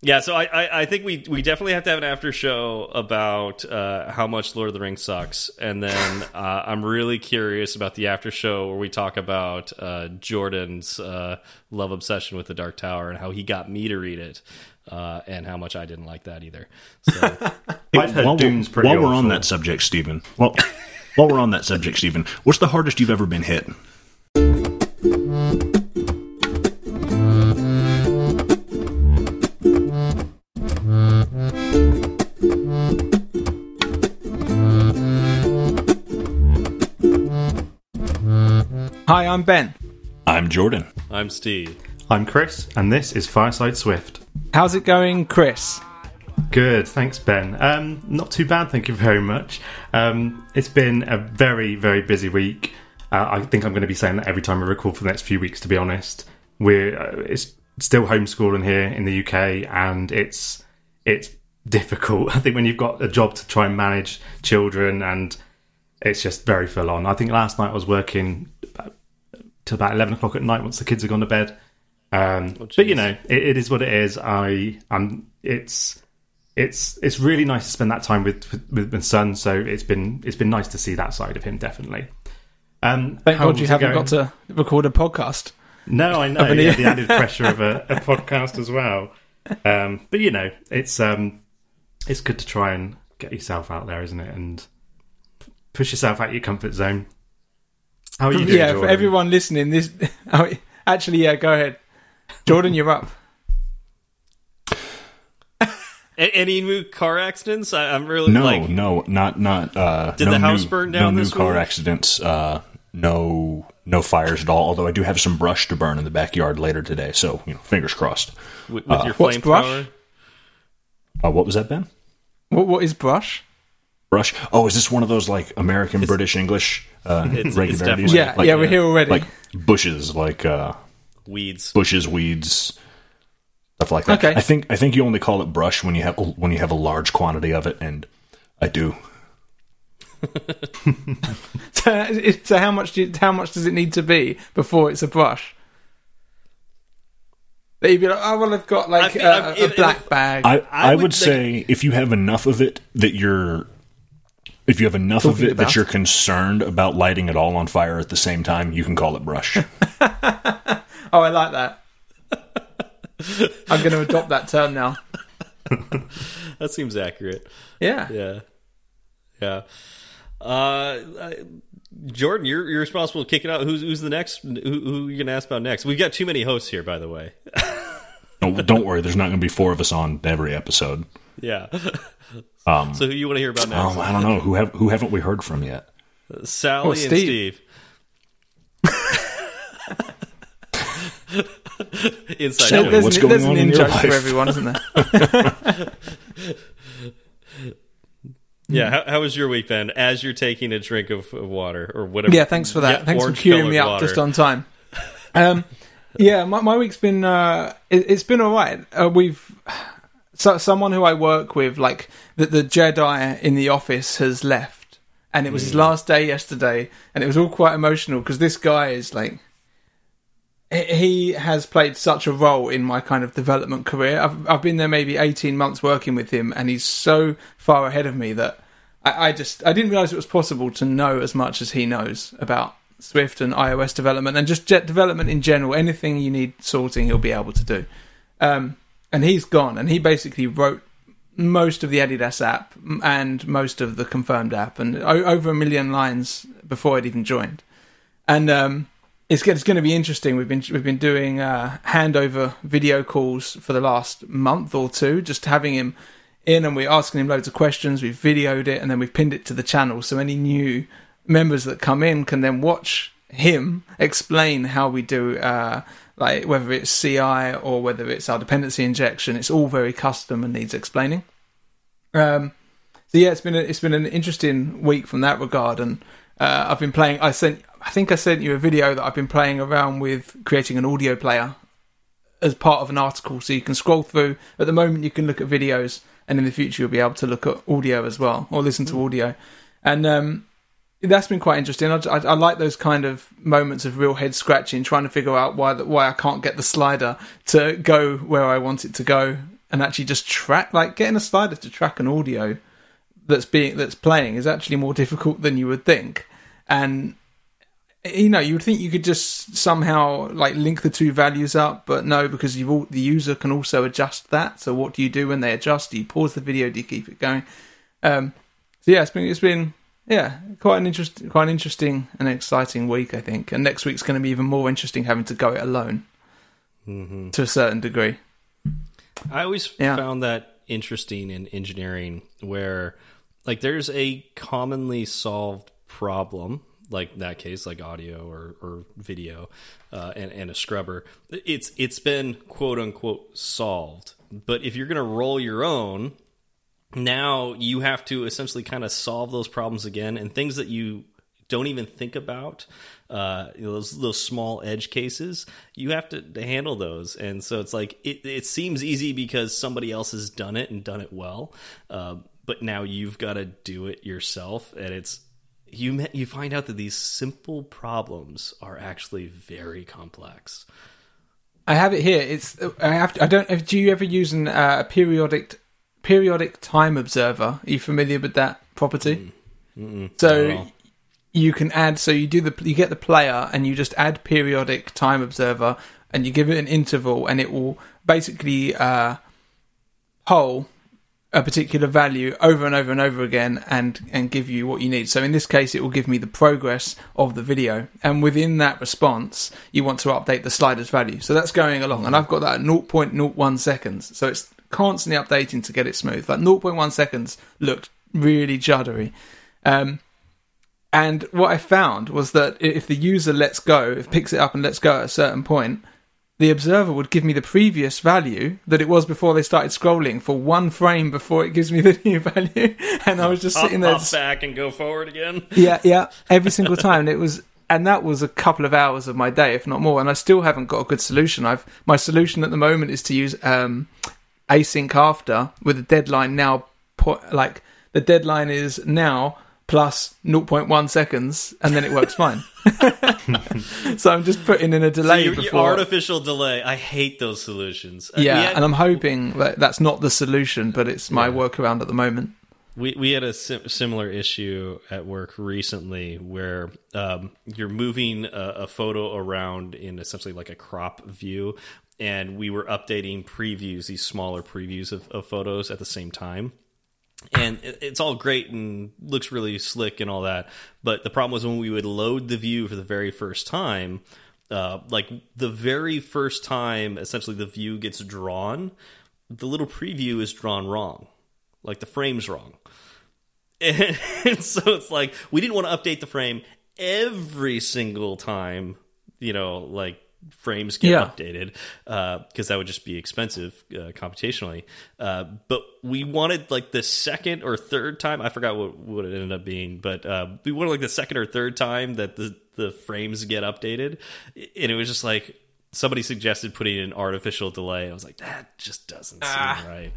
Yeah, so I, I, I, think we we definitely have to have an after show about uh, how much Lord of the Rings sucks, and then uh, I'm really curious about the after show where we talk about uh, Jordan's uh, love obsession with the Dark Tower and how he got me to read it, uh, and how much I didn't like that either. So, I've heard while Dune's we're, pretty while we're on that subject, Stephen. Well, while we're on that subject, Stephen, what's the hardest you've ever been hit? Hi, I'm Ben. I'm Jordan. I'm Steve. I'm Chris, and this is Fireside Swift. How's it going, Chris? Good, thanks, Ben. Um, not too bad, thank you very much. Um, it's been a very, very busy week. Uh, I think I'm going to be saying that every time we record for the next few weeks. To be honest, we're uh, it's still homeschooling here in the UK, and it's it's difficult. I think when you've got a job to try and manage children, and it's just very full on. I think last night I was working about, till about eleven o'clock at night once the kids had gone to bed. Um, but you know, it, it is what it is. I um, it's it's it's really nice to spend that time with, with with my son. So it's been it's been nice to see that side of him, definitely. Um, Thank God you haven't going? got to record a podcast. No, I know. Yeah, the added pressure of a, a podcast as well. Um, but you know, it's um, it's good to try and get yourself out there, isn't it? And push yourself out of your comfort zone. How are you doing, yeah, for everyone listening, this oh, actually, yeah, go ahead, Jordan, you're up. Any new car accidents? I, I'm really No, like no, not not. Uh, Did no the house new, burn down No this new car week? accidents. Uh, no, no fires at all. Although I do have some brush to burn in the backyard later today. So you know, fingers crossed. with, with your What's brush? Uh, what was that, Ben? What, what is brush? Brush. Oh, is this one of those like American, British, English uh, It's- it's regularities? definitely- Yeah, Like- yeah, we're here already. Like bushes, like uh, Weeds. bushes, weeds, stuff like that. Okay. I think I think you only call it brush when you have when you have a large quantity of it, and I do. so, so how much do you, how much does it need to be before it's a brush? That you'd be like, oh well, I've got like I think- a, I've- a black if- bag. I, I, would would, think- say if you have enough of it that you're if you have enough of it about. that you're concerned about lighting it all on fire at the same time, you can call it brush. oh, I like that. I'm going to adopt that term now. That seems accurate. Yeah. Yeah, yeah. Uh, I- Jordan, you're you're responsible to kick it out. Who's who's the next? Who, who are you gonna ask about next? We've got too many hosts here, by the way. no, don't worry, there's not going to be four of us on every episode. Yeah. so who you want to hear about next? Oh, I don't know who have who haven't we heard from yet. Sally Oh, and Steve. Steve. Inside Sally, joke. There's, what's going there's an on in in your joke for life? everyone, isn't there? Yeah, how, how was your week, Ben? As you're taking a drink of, of water or whatever. Yeah, thanks for that. Yeah, thanks for orange queuing me up water. just on time. Um, yeah, my, my week's been uh, it, it's been all right. Uh, we've so someone who I work with, like the, the Jedi in the office, has left, and it was his last day yesterday, and it was all quite emotional because this guy is like. he- He has played such a role in my kind of development career. I've I've been there maybe eighteen months working with him, and he's so far ahead of me that I, I just I didn't realize it was possible to know as much as he knows about Swift and iOS development and just jet development in general. Anything you need sorting, he'll be able to do. Um, and he's gone, and he basically wrote most of the Adidas app and most of the confirmed app, and o- over a million lines before I'd even joined. And um, it's, it's going to be interesting. We've been we've been doing uh, handover video calls for the last month or two, just having him in, and we're asking him loads of questions. We've videoed it, and then we've pinned it to the channel, so any new members that come in can then watch him explain how we do. Uh, like whether it's CI or whether it's our dependency injection, it's all very custom and needs explaining. Um, so yeah, it's been a, it's been an interesting week from that regard, and uh, I've been playing. I sent, I think I sent you a video that I've been playing around with creating an audio player as part of an article, so you can scroll through. At the moment, you can look at videos, and in the future, you'll be able to look at audio as well or listen to audio, and um, that's been quite interesting. I, I, I like those kind of moments of real head scratching, trying to figure out why the, why I can't get the slider to go where I want it to go and actually just track like getting a slider to track an audio that's being that's playing is actually more difficult than you would think. And you know, you would think you could just somehow like link the two values up, but no, because you've all, the user can also adjust that. So what do you do when they adjust? Do you pause the video? Do you keep it going? Um, so yeah, it's been it's been yeah quite an interest quite an interesting and exciting week, I think. And next week's going to be even more interesting, having to go it alone Mm-hmm. to a certain degree. I always Yeah. found that interesting in engineering where like there's a commonly solved problem like that case like audio or, or video uh, and, and a scrubber it's it's been quote unquote solved but if you're going to roll your own now you have to essentially kind of solve those problems again and things that you don't even think about uh, you know, those those small edge cases you have to, to handle those and so it's like it, it seems easy because somebody else has done it and done it well uh, but now you've got to do it yourself and it's you you find out that these simple problems are actually very complex I have it here. It's I have. To, I don't. Do you ever use an, uh, a periodic periodic time observer? Are you familiar with that property? So No. you can add. So you do the you get the player and you just add periodic time observer and you give it an interval and it will basically uh, poll a particular value over and over and over again and and give you what you need. So in this case it will give me the progress of the video and within that response you want to update the sliders value. So that's going along and I've got that at 0.01 seconds. So it's constantly updating to get it smooth. Like 0.1 seconds looked really juddery. Um and what I found was that if the user lets go, if picks it up and lets go at a certain point, the observer would give me the previous value that it was before they started scrolling for one frame before it gives me the new value. And I was just sitting there, Hop, hop back and go forward again yeah, yeah, every single time. And it was, and that was a couple of hours of my day, if not more. And I still haven't got a good solution. I've my solution at the moment is to use um, async after with a deadline now. Po- like the deadline is now plus 0.1 seconds, and then it works fine. so I'm just putting in a So delay your, your before. artificial delay i hate those solutions Uh, yeah, we had- and I'm hoping that that's not the solution, but it's my workaround at the moment. We we had a sim similar issue at work recently where um, you're moving a, a photo around in essentially like a crop view, and we were updating previews, these smaller previews of, of photos at the same time. And it- it's all great and looks really slick and all that, but the problem was when we would load the view for the very first time, uh, like the very first time, essentially the view gets drawn, the little preview is drawn wrong like the frame's wrong. And, so it's like we didn't want to update the frame every single time, you know, like frames get Yeah. updated because that would just be expensive uh, computationally. Uh, but we wanted like the second or third time. I forgot what what it ended up being, but uh, we wanted like the second or third time that the the frames get updated, and it was just like somebody suggested putting an artificial delay. I was like, that just doesn't Ah. seem right.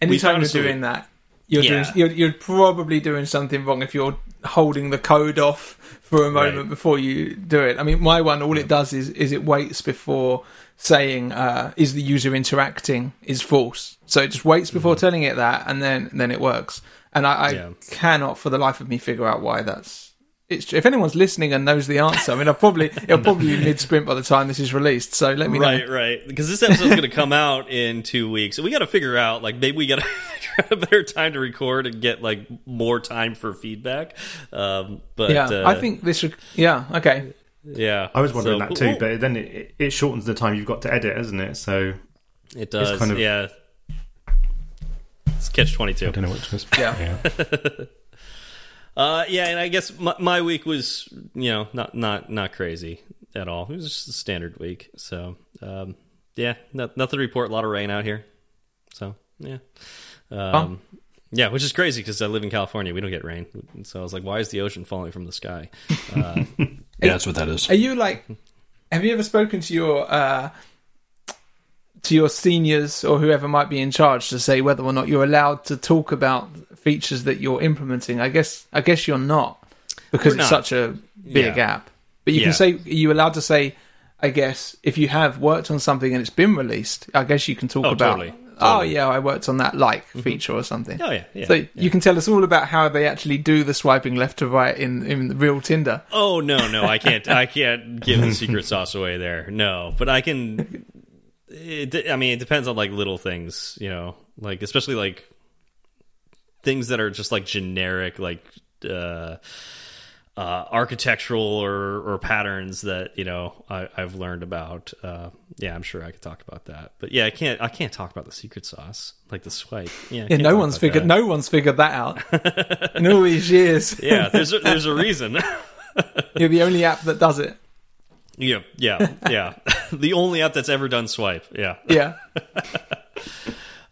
Anytime found you're doing that, you're, Yeah. doing, you're you're probably doing something wrong if you're holding the code off for a moment Right. before you do it. I mean, my one, all it does is is it waits before saying uh, is the user interacting is false. So it just waits before telling it that, and then then it works. And I, I Mm-hmm. Yeah. cannot for the life of me figure out why that's. It's, if anyone's listening and knows the answer, I mean, I'll probably it'll probably be mid sprint by the time this is released. So let me Right, know. right. Because this episode's going to come out in two weeks, so we got to figure out like maybe we got to figure out a better time to record and get like more time for feedback. Um, but Yeah, uh, I think this. Should, yeah, okay. yeah, I was wondering So- that too, well, but then it, it shortens the time you've got to edit, isn't it? So it does. kind of- yeah, it's catch twenty two. I don't know which was. Yeah. Uh, yeah, and I guess my, my week was you know not not not crazy at all. It was just a standard week. So um, yeah, no, nothing to report. A lot of rain out here. So yeah, um, yeah, which is crazy because I live in California. We don't get rain. So I was like, why is the ocean falling from the sky? Uh, Yeah, that's what that is. Are you like? Have you ever spoken to your uh, to your seniors or whoever might be in charge to say whether or not you're allowed to talk about features that you're implementing? I guess I guess you're not because We're it's not. such a big Yeah. gap. But you Yeah. can say are you allowed to say? I guess if you have worked on something and it's been released, I guess you can talk Oh, about totally. Oh yeah, I worked on that like mm-hmm. feature or something. Oh yeah, yeah. So yeah. you can tell us all about how they actually do the swiping left to right in in the real Tinder. Oh no, no, I can't. I can't give the secret sauce away there. No, but I can. It, I mean, it depends on like little things, you know, like especially like things that are just like generic, like uh, uh, architectural or or patterns that you know I, I've learned about. Uh, yeah, I'm sure I could talk about that, but yeah, I can't. I can't talk about the secret sauce, like the swipe. Yeah, Yeah, no one's figured that. no one's figured that out in all these years. Yeah, there's a, there's a reason. You're the only app that does it. Yeah, yeah, yeah. the only app that's ever done swipe. Yeah. Yeah.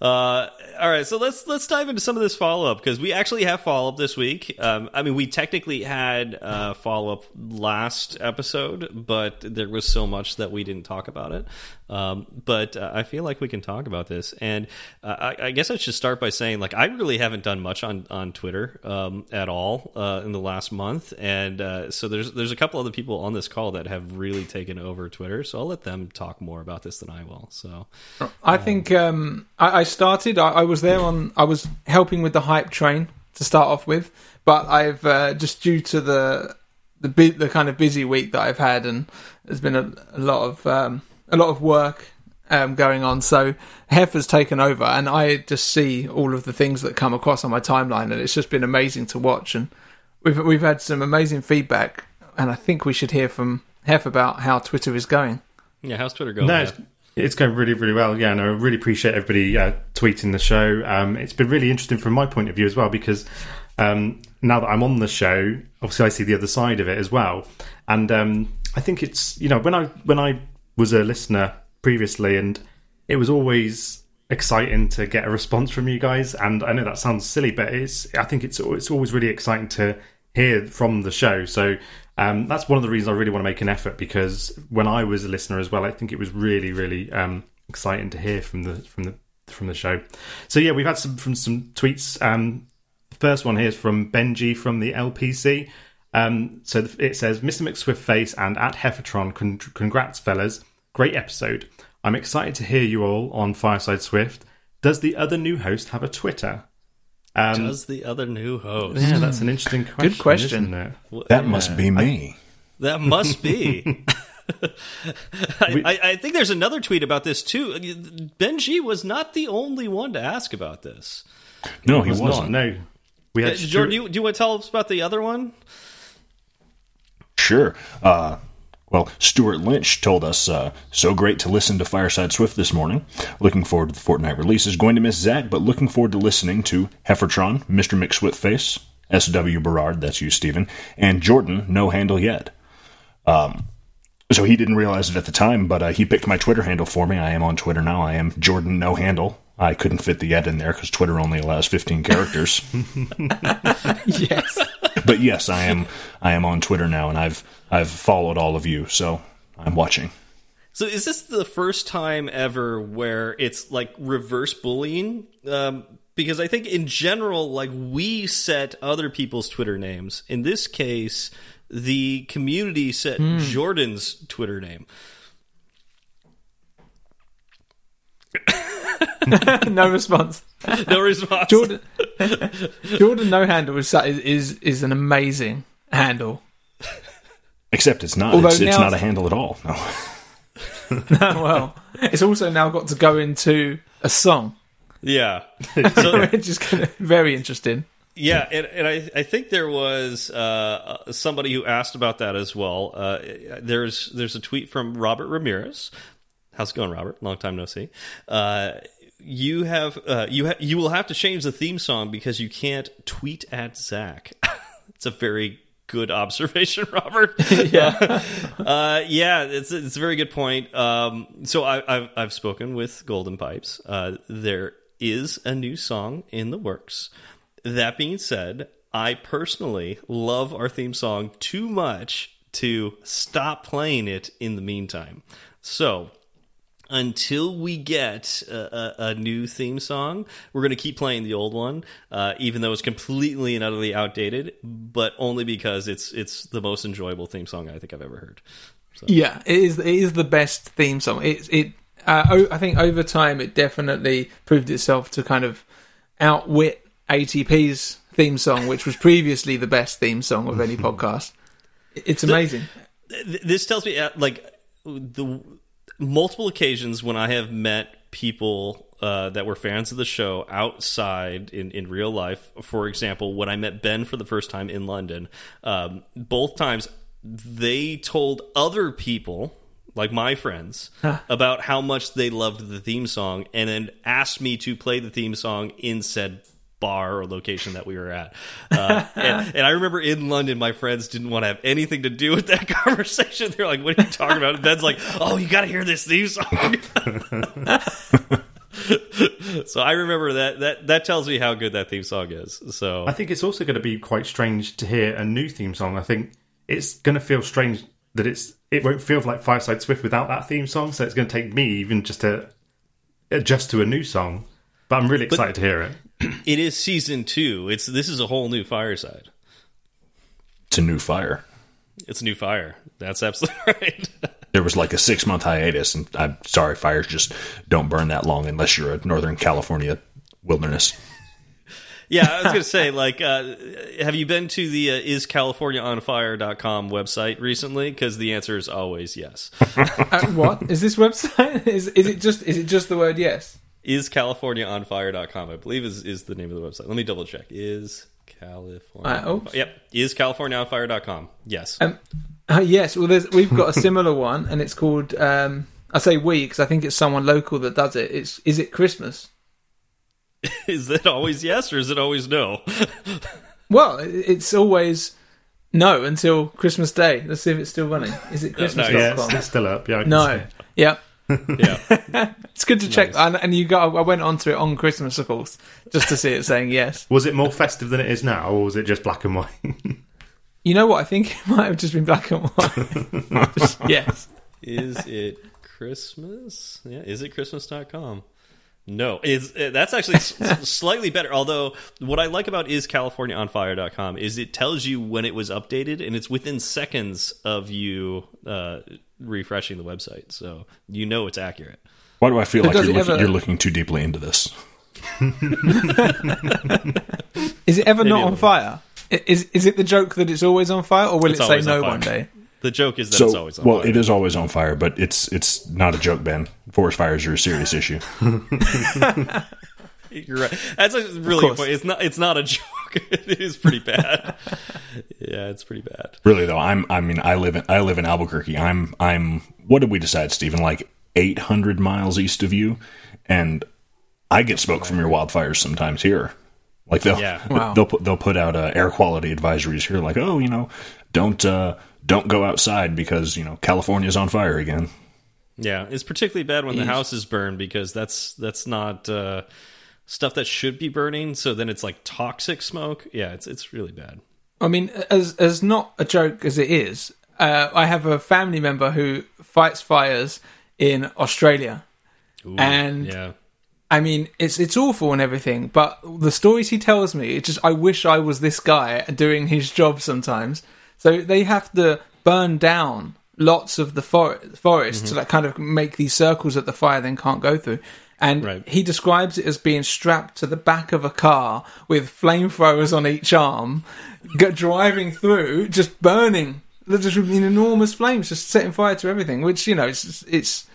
Uh, all right, so let's let's dive into some of this follow up because we actually have follow up this week. Um, I mean, we technically had uh, follow up last episode, but there was so much that we didn't talk about it. Um, but uh, I feel like we can talk about this, and uh, I, I guess I should start by saying, like, I really haven't done much on on Twitter um, at all uh, in the last month, and uh, so there's there's a couple other people on this call that have really taken over Twitter. So I'll let them talk more about this than I will. So I think um, I, I started. I, I was there on. I was helping with the hype train to start off with, but I've uh, just due to the the the kind of busy week that I've had, and there's been a, a lot of um, a lot of work um, going on. So Hef has taken over, and I just see all of the things that come across on my timeline, and it's just been amazing to watch. And we've we've had some amazing feedback, and I think we should hear from Hef about how Twitter is going. yeah, how's Twitter going? No, it's, it's going really, really well. Yeah, and I really appreciate everybody uh, tweeting the show. Um, it's been really interesting from my point of view as well because um, now that I'm on the show, obviously I see the other side of it as well. And um, I think it's you know when I when I was a listener previously, and it was always exciting to get a response from you guys. And I know that sounds silly, but it's I think it's it's always really exciting to hear from the show. So um, that's one of the reasons I really want to make an effort because when I was a listener as well, I think it was really, really um, exciting to hear from the from the from the show. So yeah, we've had some from some tweets. Um, the first one here is from Benji from the LPC. Um, so it says, Mr. McSwiftface and at Heffertron, con- congrats, fellas. Great episode. I'm excited to hear you all on Fireside Swift. Does the other new host have a Twitter? Um, Does the other new host? yeah, that's an interesting question. Good question. Isn't it? That must be me. That must be. I, I, I think there's another tweet about this too. Benji was not the only one to ask about this. No, he It's wasn't. not. No, we Uh, had Jordan, do you, do you want to tell us about the other one? Sure. Uh, well, Stuart Lynch told us, uh, so great to listen to Fireside Swift this morning. Looking forward to the Fortnite release. releases. Going to miss Zach, but looking forward to listening to Heffertron, Mr. McSwiftface, S.W. Berard, that's you, Stephen, and Jordan, no handle yet. Um, so he didn't realize it at the time, but uh, he picked my Twitter handle for me. I am on Twitter now. I am Jordan No Handle. I couldn't fit the "ed" in there because Twitter only allows 15 characters. yes. But yes, I am. I am on Twitter now, and I've I've followed all of you, so I'm watching. So is this the first time ever where it's like reverse bullying? Um, because I think in general, like we set other people's Twitter names. In this case, the community set Jordan's Twitter name. no response. No response. Jordan Jordan No Handle is is is, is an amazing handle. Except it's not. Although It's, it's not a handle at all. No. well, it's also now got to go into a song, Yeah. So, which is kind of very interesting. Yeah, and, and I, I think there was uh, somebody who asked about that as well. Uh, there's there's a tweet from Robert Ramirez. How's it going, Robert? Long time no see. Uh, you have uh, you ha you will have to change the theme song because you can't tweet at Zach. it's a very good observation, Robert. Yeah. uh, yeah, it's it's a very good point. Um, so I, I've I've spoken with Golden Pipes. Uh, there is a new song in the works. That being said, I personally love our theme song too much to stop playing it in the meantime. So until we get a, a, a new theme song, we're going to keep playing the old one, uh, even though it's completely and utterly outdated, but only because it's it's the most enjoyable theme song I think I've ever heard. Yeah, it is. It is the best theme song. It it uh, o- I think over time it definitely proved itself to kind of outwit ATP's theme song, which was previously the best theme song of any podcast. It's amazing. Th- This tells me, uh, like, the multiple occasions when I have met people uh, that were fans of the show outside in, in real life. For example, when I met Ben for the first time in London, um, both times they told other people like my friends about how much they loved the theme song and then asked me to play the theme song in said bar or location that we were at uh, and, and i remember in london my friends didn't want to have anything to do with that conversation they're like what are you talking about and ben's like oh you gotta hear this theme song so i remember that that that tells me how good that theme song is so I think it's also going to be quite strange to hear a new theme song. I think it's going to feel strange that it's it won't feel like Fireside Swift without that theme song. So it's going to take me even just to adjust to a new song. But I'm really excited to hear it. It is season two it's this is a whole new fireside It's a new fire. it's a new fire that's absolutely right There was like a six month hiatus, and I'm sorry, fires just don't burn that long unless you're a Northern California wilderness. Yeah, I was going to say, like, uh, have you been to the uh, iscaliforniaonfire.com website recently? Because the answer is always yes. Uh, what is this website? Is is it just is it just the word yes? iscaliforniaonfire.com, I believe, is, is the name of the website. Let me double check. Is California. Uh, oops. Yep. Iscaliforniaonfire.com. Yes. Um, uh, yes, well, there's, we've got a similar one, and it's called. Um, I say we because I think it's someone local that does it. It's is it Christmas? is it always yes or is it always no? Well, it's always no until Christmas Day. Let's see if it's still running. Is it Christmas? no, Yeah, it's, it's still up. Yeah, I can No. it. Yeah. Yeah. It's good to check. And, and you got. I went onto it on Christmas, of course, just to see it saying yes. Was it more festive than it is now, or was it just black and white? You know what? I think it might have just been black and white. Just yes. Is it Christmas? Yeah. Is it Christmas.com? No, is uh, that's actually s- s- slightly better. Although what I like about is CaliforniaOnFire.com is it tells you when it was updated, and it's within seconds of you uh, refreshing the website, so you know it's accurate. Why do I feel like you're it looking, you're looking too deeply into this? Is it ever Maybe not on fire? Is is it the joke that it's always on fire, or will It's it say always on no fire. one day? The joke is that it's always on fire. well, fire. it is always on fire, but it's it's not a joke, Ben. Forest fires are a serious issue. You're right. That's a really good point. It's not. It's not a joke. it is pretty bad. yeah, it's pretty bad. Really though, I'm I mean I live in I live in Albuquerque. I'm I'm what did we decide, Stephen? Like 800 miles east of you, and I get smoke from your wildfires sometimes here. Like they'll Yeah. Wow. they'll put they'll put out uh, air quality advisories here, like oh you know don't uh, don't go outside because you know California's on fire again. Yeah, it's particularly bad when the house is burned because that's that's not uh, stuff that should be burning. So then it's like toxic smoke. Yeah, it's it's really bad. I mean, as as not a joke as it is, uh, I have a family member who fights fires in Australia, Ooh, And- yeah, I mean, it's it's awful and everything, but the stories he tells me, it just I wish I was this guy doing his job sometimes. So they have to burn down lots of the for- forest mm-hmm. to like kind of make these circles that the fire then can't go through. And Right. he describes it as being strapped to the back of a car with flamethrowers on each arm, go- driving through, just burning, just in enormous flames, just setting fire to everything. Which you know, it's it's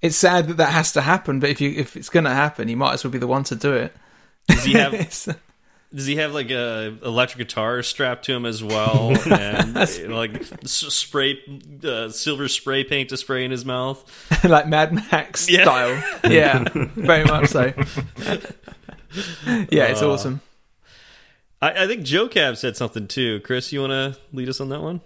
it's sad that that has to happen, but if you if it's going to happen, you might as well be the one to do it. does he have does he have like a electric guitar strapped to him as well, and like spray uh, silver spray paint to spray in his mouth? like Mad Max Yeah. style. Yeah, very much so. yeah, it's Uh, awesome. I, I think Joe Cab said something too. Chris, you want to lead us on that one?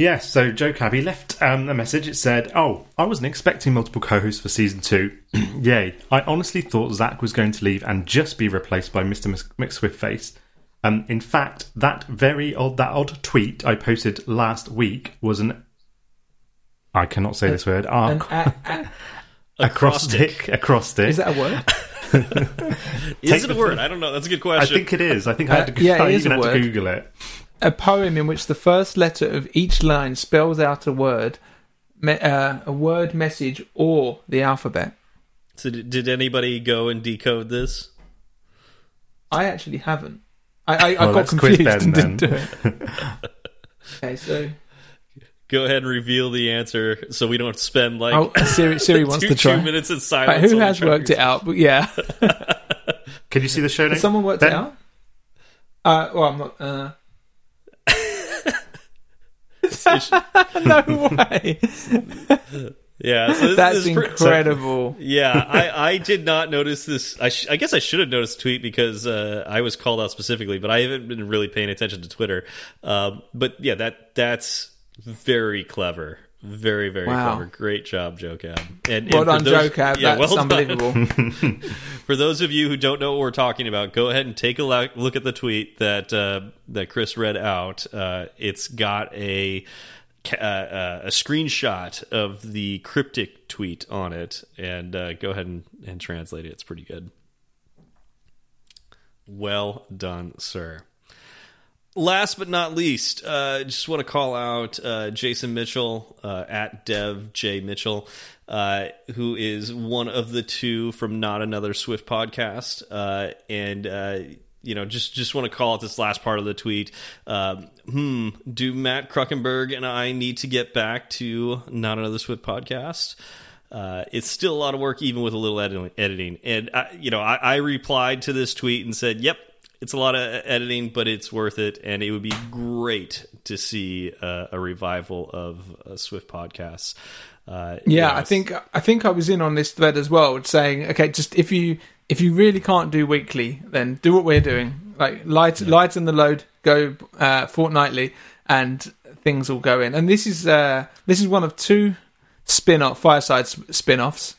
Yes, so Joe Cabby left um, a message. It said, Oh, I wasn't expecting multiple co hosts for season two. Yay. I honestly thought Zach was going to leave and just be replaced by Mr. Mc- McSwiftface. Um, in fact, that very odd, that odd tweet I posted last week was an. I cannot say this word. And Arc- a, a, acrostic. Acrostic. is that a word? Is Take it a word? fir- I don't know. That's a good question. I think it is. I think I had to, Uh, yeah, I even had to Google it. A poem in which the first letter of each line spells out a word me- uh, a word, message, or the alphabet. So did, did anybody go and decode this? I actually haven't. I, I, I got let's quiz confused Ben and didn't do it. okay, so Go ahead and reveal the answer so we don't spend like oh, Siri, Siri wants two, to try. two minutes in Right, silence. who has worked it out? But yeah, Can you see the show has someone worked Ben? it out? Uh, well, I'm not. Uh... no way! Yeah, so this, That's this incredible. Yeah, I, I did not notice this. I, sh I guess I should have noticed tweet because uh, I was called out specifically, but I haven't been really paying attention to Twitter. Um, but yeah, that that's very clever, very very Wow. clever. Great job, Joe Cab. And, well and for done, those- Joe Cab. Yeah, That's well unbelievable. For those of you who don't know what we're talking about, go ahead and take a look at the tweet that uh, that Chris read out. Uh, it's got a uh, uh, a screenshot of the cryptic tweet on it, and uh, go ahead and, and translate it. It's pretty good. Well done, sir. Last but not least, uh, just want to call out uh, Jason Mitchell uh, at Dev J Mitchell, uh, who is one of the two from Not Another Swift podcast, uh, and uh, you know just just want to call out this last part of the tweet. Um, hmm, do Matt Kruckenberg and I need to get back to Not Another Swift podcast? Uh, it's still a lot of work, even with a little edi- editing. And I, you know, I, I replied to this tweet and said, "Yep, it's a lot of editing, but it's worth it, and it would be great to see uh, a revival of uh, Swift podcasts." Uh, Yeah, know, I think I think I was in on this thread as well, saying, okay, just if you if you really can't do weekly, then do what we're doing, like light lighten the load, go uh, fortnightly, and things will go in. And this is uh, this is one of two spin off fireside spin offs.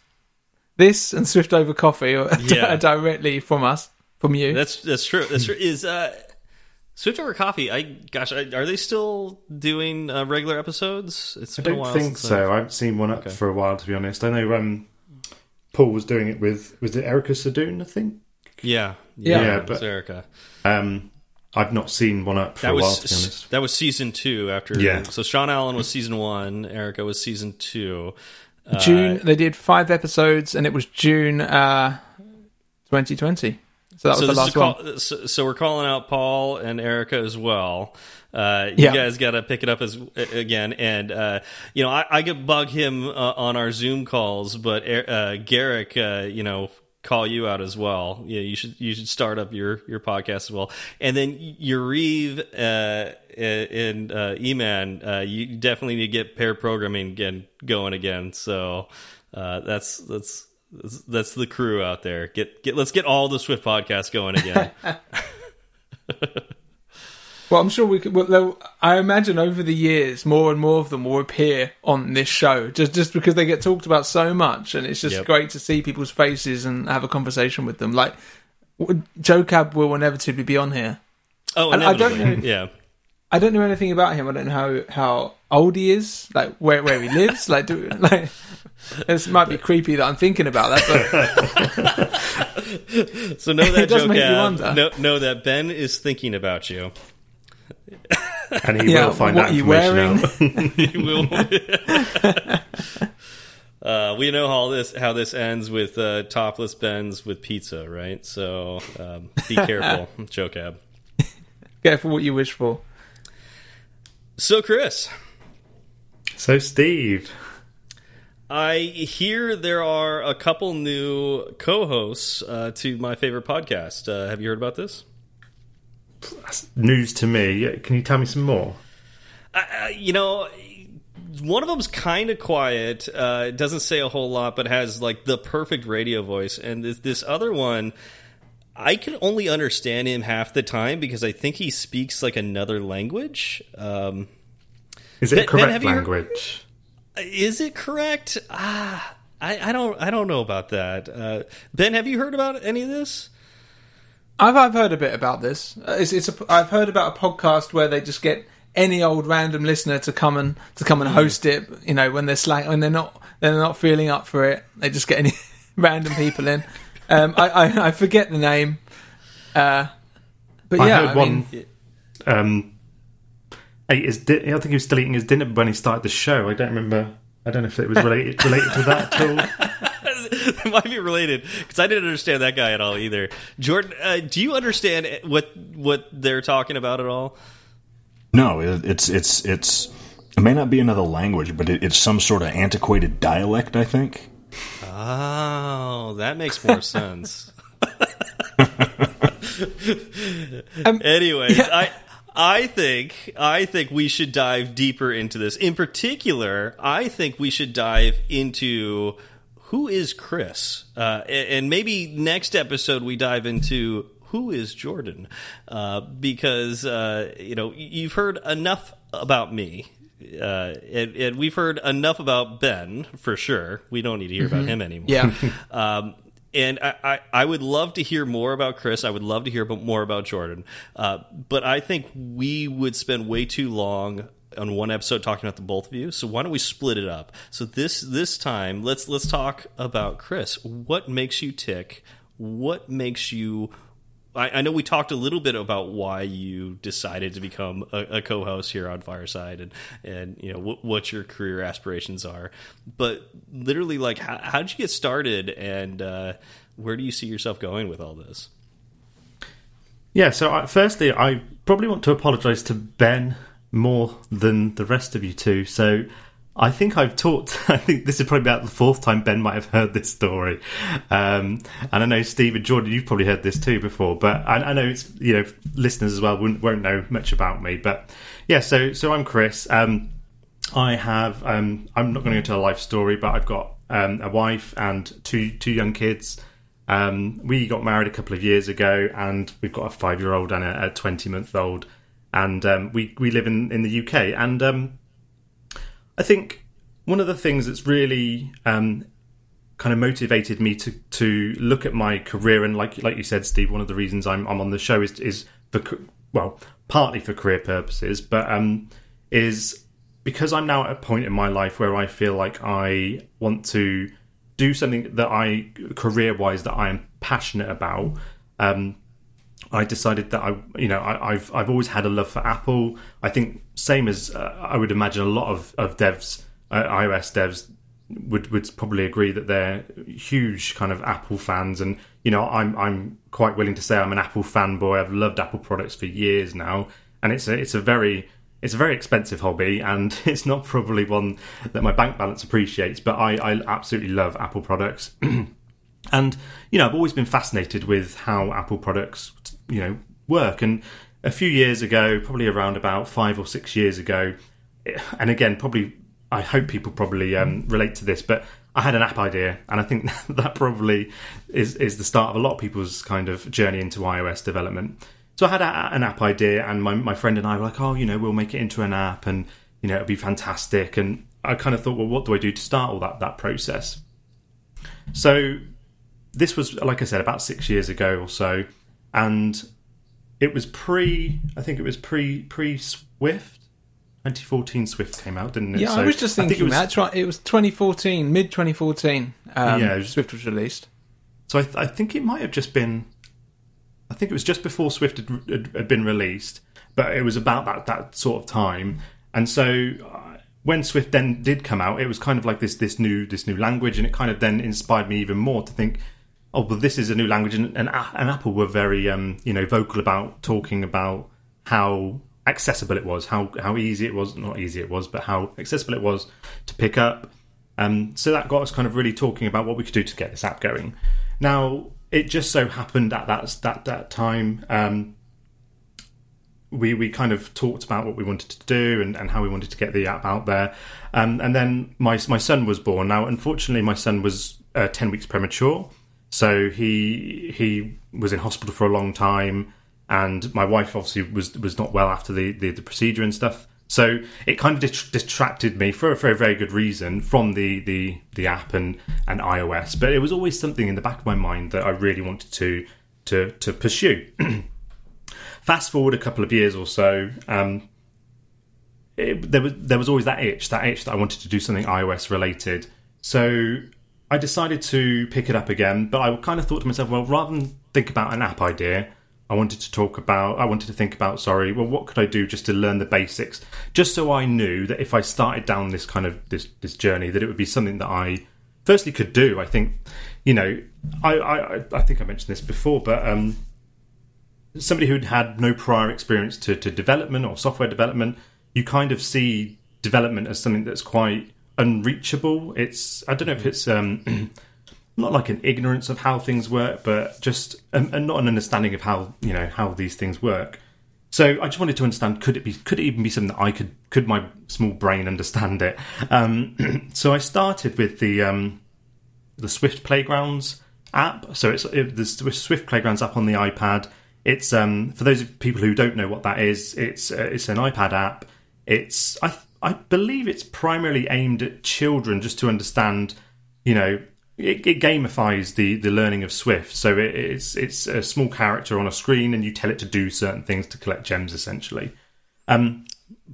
This and Swift over Coffee are, Yeah. directly from us, from you. that's that's true. That's true. Is uh, Swift over Coffee? I gosh, I, are they still doing uh, regular episodes? It's I been a don't while think since so. I haven't seen one up Okay. for a while, to be honest. I know um, Paul was doing it with was it Erica Sadun, I think. Yeah, Yeah. Yeah, but- Erica. Um, I've not seen one up for That a while, was to be honest. that was season two. After Yeah. so Sean Allen was season one, Erica was season two. Uh, June they did five episodes, and it was June uh, 2020. So that was so the last a one. so, so we're calling out Paul and Erica as well. Uh, you Yeah. guys got to pick it up as again, and uh, you know I, I could bug him uh, on our Zoom calls, but uh, Garrick, uh, you know, call you out as well. Yeah, you should you should start up your your podcast as well, and then Yariv uh, and uh, Eman, uh, you definitely need to get pair programming again going again. So uh, that's that's. That's, that's the crew out there. Get get. Let's get all the Swift podcasts going again. Well, I'm sure we could. Well, I imagine over the years, more and more of them will appear on this show, just just because they get talked about so much, and it's just Yep. great to see people's faces and have a conversation with them. Like w- Joe Cab will inevitably be on here. Oh, And I don't know- Yeah. I don't know anything about him. I don't know how how old he is, like where where he lives. like, do, like this might be creepy that I'm thinking about that, but So know that It does joke. make you wonder. Know, know that Ben is thinking about you. And he yeah, will find what that are you information wearing? out. He will. uh, we know how this how this ends with uh, topless Ben's with pizza, right? So um, be careful, Joe Cab. Careful what you wish for. So Chris, So, Steve, I hear there are a couple new co-hosts uh, to my favorite podcast. Uh, have you heard about this? that's news to me. Can you tell me some more? Uh, you know, one of them's kind of quiet. Uh, it doesn't say a whole lot, but has like the perfect radio voice. And this, this other one, I can only understand him half the time because I think he speaks like another language. Um, Is it Ben- correct Ben, have heard- language? is it correct? Ah, I, I don't. I don't know about that. Uh, ben, have you heard about any of this? I've I've heard a bit about this. Uh, It's, it's a, I've heard about a podcast where they just get any old random listener to come and to come and host it. You know, when they're slack, when they're not they're not feeling up for it, they just get any random people in. Um, I, I I forget the name, uh, but I yeah, heard I one. mean, Um, ate his di- I think he was still eating his dinner when he started the show. I don't remember I don't know if it was related related to that at all. it might be related because I didn't understand that guy at all either. Jordan, uh, do you understand what what they're talking about at all? No, it, it's it's it's it may not be another language, but it, it's some sort of antiquated dialect. I think. Oh, that makes more sense. Um, Anyways, I I think I think we should dive deeper into this. In particular, I think we should dive into who is Chris, uh, and, and maybe next episode we dive into who is Jordan, uh, because uh, you know you've heard enough about me. Uh, and, and we've heard enough about Ben for sure. We don't need to hear about him anymore. Yeah. Um, and I, I, I would love to hear more about Chris. I would love to hear more about Jordan. Uh, but I think we would spend way too long on one episode talking about the both of you. So why don't we split it up? So this this time, let's let's talk about Chris. What makes you tick? What makes you? I, I know we talked a little bit about why you decided to become a, a co-host here on Fireside, and and you know what, what your career aspirations are. But literally, like, how, how did you get started, and uh, where do you see yourself going with all this? Yeah, so I, firstly, I probably want to apologise to Ben more than the rest of you two. So I think I've talked. I think this is probably about the fourth time Ben might have heard this story. Um, and I know Steve and Jordan, you've probably heard this too before. But I, I know it's you know listeners as well won't, won't know much about me. But yeah, so so I'm Chris. Um, I have. Um, I'm not going to go into a life story, but I've got um, a wife and two two young kids. Um, we got married a couple of years ago, and we've got a five year old and a twenty month old, and um, we we live in in the UK. And I think one of the things that's really um, kind of motivated me to to look at my career, and like like you said, Steve, one of the reasons I'm I'm on the show is is for well, partly for career purposes, but um, is because I'm now at a point in my life where I feel like I want to do something that I career wise that I am passionate about. Um, I decided that I, you know, I, I've I've always had a love for Apple. I think same as uh, I would imagine a lot of of devs, uh, iOS devs would would probably agree that they're huge kind of Apple fans, and you know, I'm I'm quite willing to say I'm an Apple fanboy. I've loved Apple products for years now, and it's a it's a very it's a very expensive hobby, and it's not probably one that my bank balance appreciates. But I, I absolutely love Apple products. And you know, I've always been fascinated with how Apple products, you know, work. And a few years ago, probably around about five or six years ago, and again, probably I hope people probably um, relate to this, but I had an app idea, and I think that probably is is the start of a lot of people's kind of journey into iOS development. So I had a, an app idea, and my my friend and I were like, oh, you know, we'll make it into an app, and you know, it'll be fantastic. And I kind of thought, well, what do I do to start all that that process? So this was like I said about six years ago or so, and it was pre. I think it was pre pre Swift. 2014 Swift came out, didn't it? Yeah, So I was just think thinking it was, that's right. It was 2014, mid 2014. Um, Yeah, was- Swift was released. So I, th- I think it might have just been. I think it was just before Swift had, had, had been released, but it was about that that sort of time. And so uh, when Swift then did come out, it was kind of like this this new this new language, and it kind of then inspired me even more to think, oh, well, this is a new language, and and, and Apple were very um, you know vocal about talking about how accessible it was, how how easy it was, not easy it was, but how accessible it was to pick up. Um, so that got us kind of really talking about what we could do to get this app going. Now, it just so happened at that that that time, um, we we kind of talked about what we wanted to do and, and how we wanted to get the app out there, um, and then my my son was born. Now, unfortunately, my son was uh, ten weeks premature, so he he was in hospital for a long time, and my wife obviously was was not well after the the, the procedure and stuff. So it kind of distracted me for, for a very good reason from the, the, the app and, and iOS. But it was always something in the back of my mind that I really wanted to to, to pursue. Fast forward a couple of years or so, um, it, there was there was always that itch, that itch that I wanted to do something iOS related. So I decided to pick it up again, but I kind of thought to myself, well, rather than think about an app idea, I wanted to talk about, I wanted to think about, sorry, well, what could I do just to learn the basics? Just so I knew that if I started down this kind of this, this journey, that it would be something that I firstly could do. I think, you know, I, I, I think I mentioned this before, but um, somebody who'd had no prior experience to, to development or software development, you kind of see development as something that's quite unreachable. It's, I don't know if it's, um, not like an ignorance of how things work, but just and, and not an understanding of how you know how these things work. So I just wanted to understand: could it be? Could it even be something that I could? Could my small brain understand it? Um, so I started with the um, the Swift Playgrounds app. So it's it, the Swift Playgrounds app on the iPad. It's um, for those people who don't know what that is. It's uh, it's an iPad app. It's I I believe it's primarily aimed at children, just to understand, you know, it, it, gamifies the the learning of Swift. So it, it's it's a small character on a screen, and you tell it to do certain things to collect gems, essentially. Um,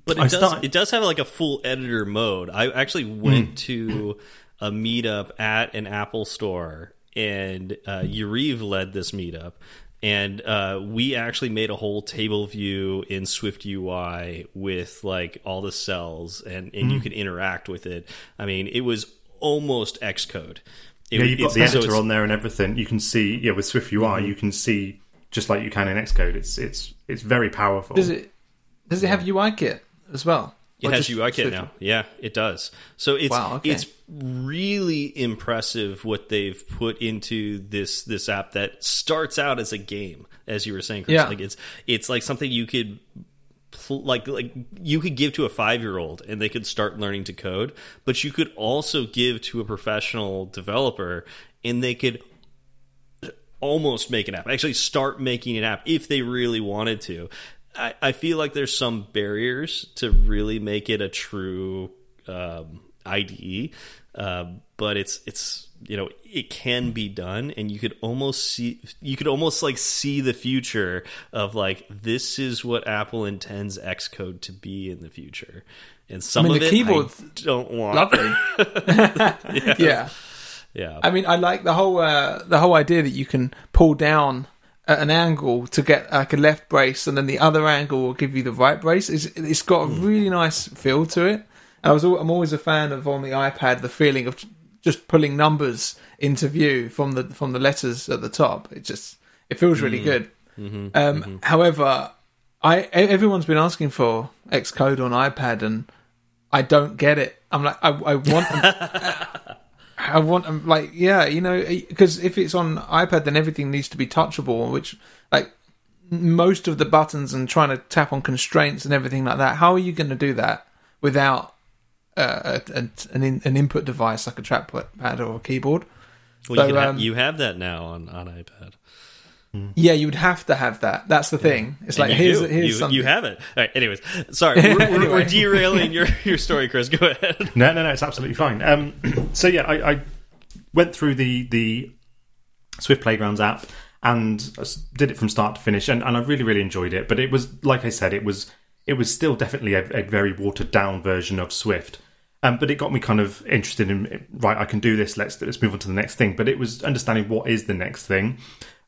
but it I does start... it does have like a full editor mode. I actually went mm. to a meetup at an Apple store, and uh, led this meetup. And uh, we actually made a whole table view in Swift UI with like all the cells, and, and mm. you hmm. could interact with it. I mean, it was almost Xcode. It, yeah, you've got the editor so on there and everything. You can see, yeah, with Swift UI, mm -hmm. you can see just like you can in Xcode. It's it's it's very powerful. Does it does it have UI kit as well? It or has UI kit now. Yeah, it does. So it's wow, okay. it's really impressive what they've put into this this app that starts out as a game, as you were saying, Chris. Yeah. Like it's it's like something you could like like you could give to a five year old and they could start learning to code, but you could also give to a professional developer and they could almost make an app. Actually, start making an app if they really wanted to. I, I feel like there's some barriers to really make it a true um, IDE, uh, but it's it's you know it can be done and you could almost see you could almost like see the future of like this is what apple intends xcode to be in the future. And some I mean, of the it keyboard don't want. Lovely yeah. yeah. Yeah. I mean i like the whole uh, the whole idea that you can pull down at an angle to get like a left brace and then the other angle will give you the right brace it's, it's got a hmm. really nice feel to it I was I'm always a fan of on the iPad the feeling of just pulling numbers into view from the from the letters at the top. It just it feels really mm. good. Mm-hmm, um, mm-hmm. However, I everyone's been asking for Xcode on iPad, and I don't get it. I'm like, I, I want. I want them like yeah, you know, because if it's on iPad, then everything needs to be touchable, which like most of the buttons and trying to tap on constraints and everything like that. How are you going to do that without uh, an, an, an input device like a trackpad or a keyboard. Well, so, you, um, you, have that now on, on iPad. Yeah, you would have to have that. That's the thing. It's like here's, here's you, something. You have it. All right. Anyways, sorry, we're, anyway. we're, derailing your your story, Chris. Go ahead. No, no, no. It's absolutely fine. Um, so yeah, I, I went through the the Swift Playgrounds app and did it from start to finish, and, and I really really enjoyed it. But it was like I said, it was it was still definitely a, a very watered down version of Swift. Um, but it got me kind of interested in right. I can do this. Let's let's move on to the next thing. But it was understanding what is the next thing.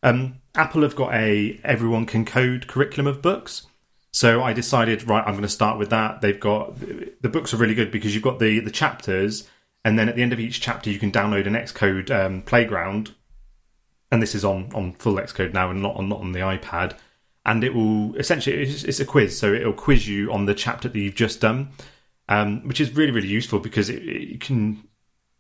Um, Apple have got a everyone can code curriculum of books. So I decided right. I'm going to start with that. They've got the books are really good because you've got the the chapters, and then at the end of each chapter you can download an Xcode um, playground. And this is on on full Xcode now, and not on not on the iPad. And it will essentially it's, it's a quiz, so it'll quiz you on the chapter that you've just done um, which is really really useful because it, it can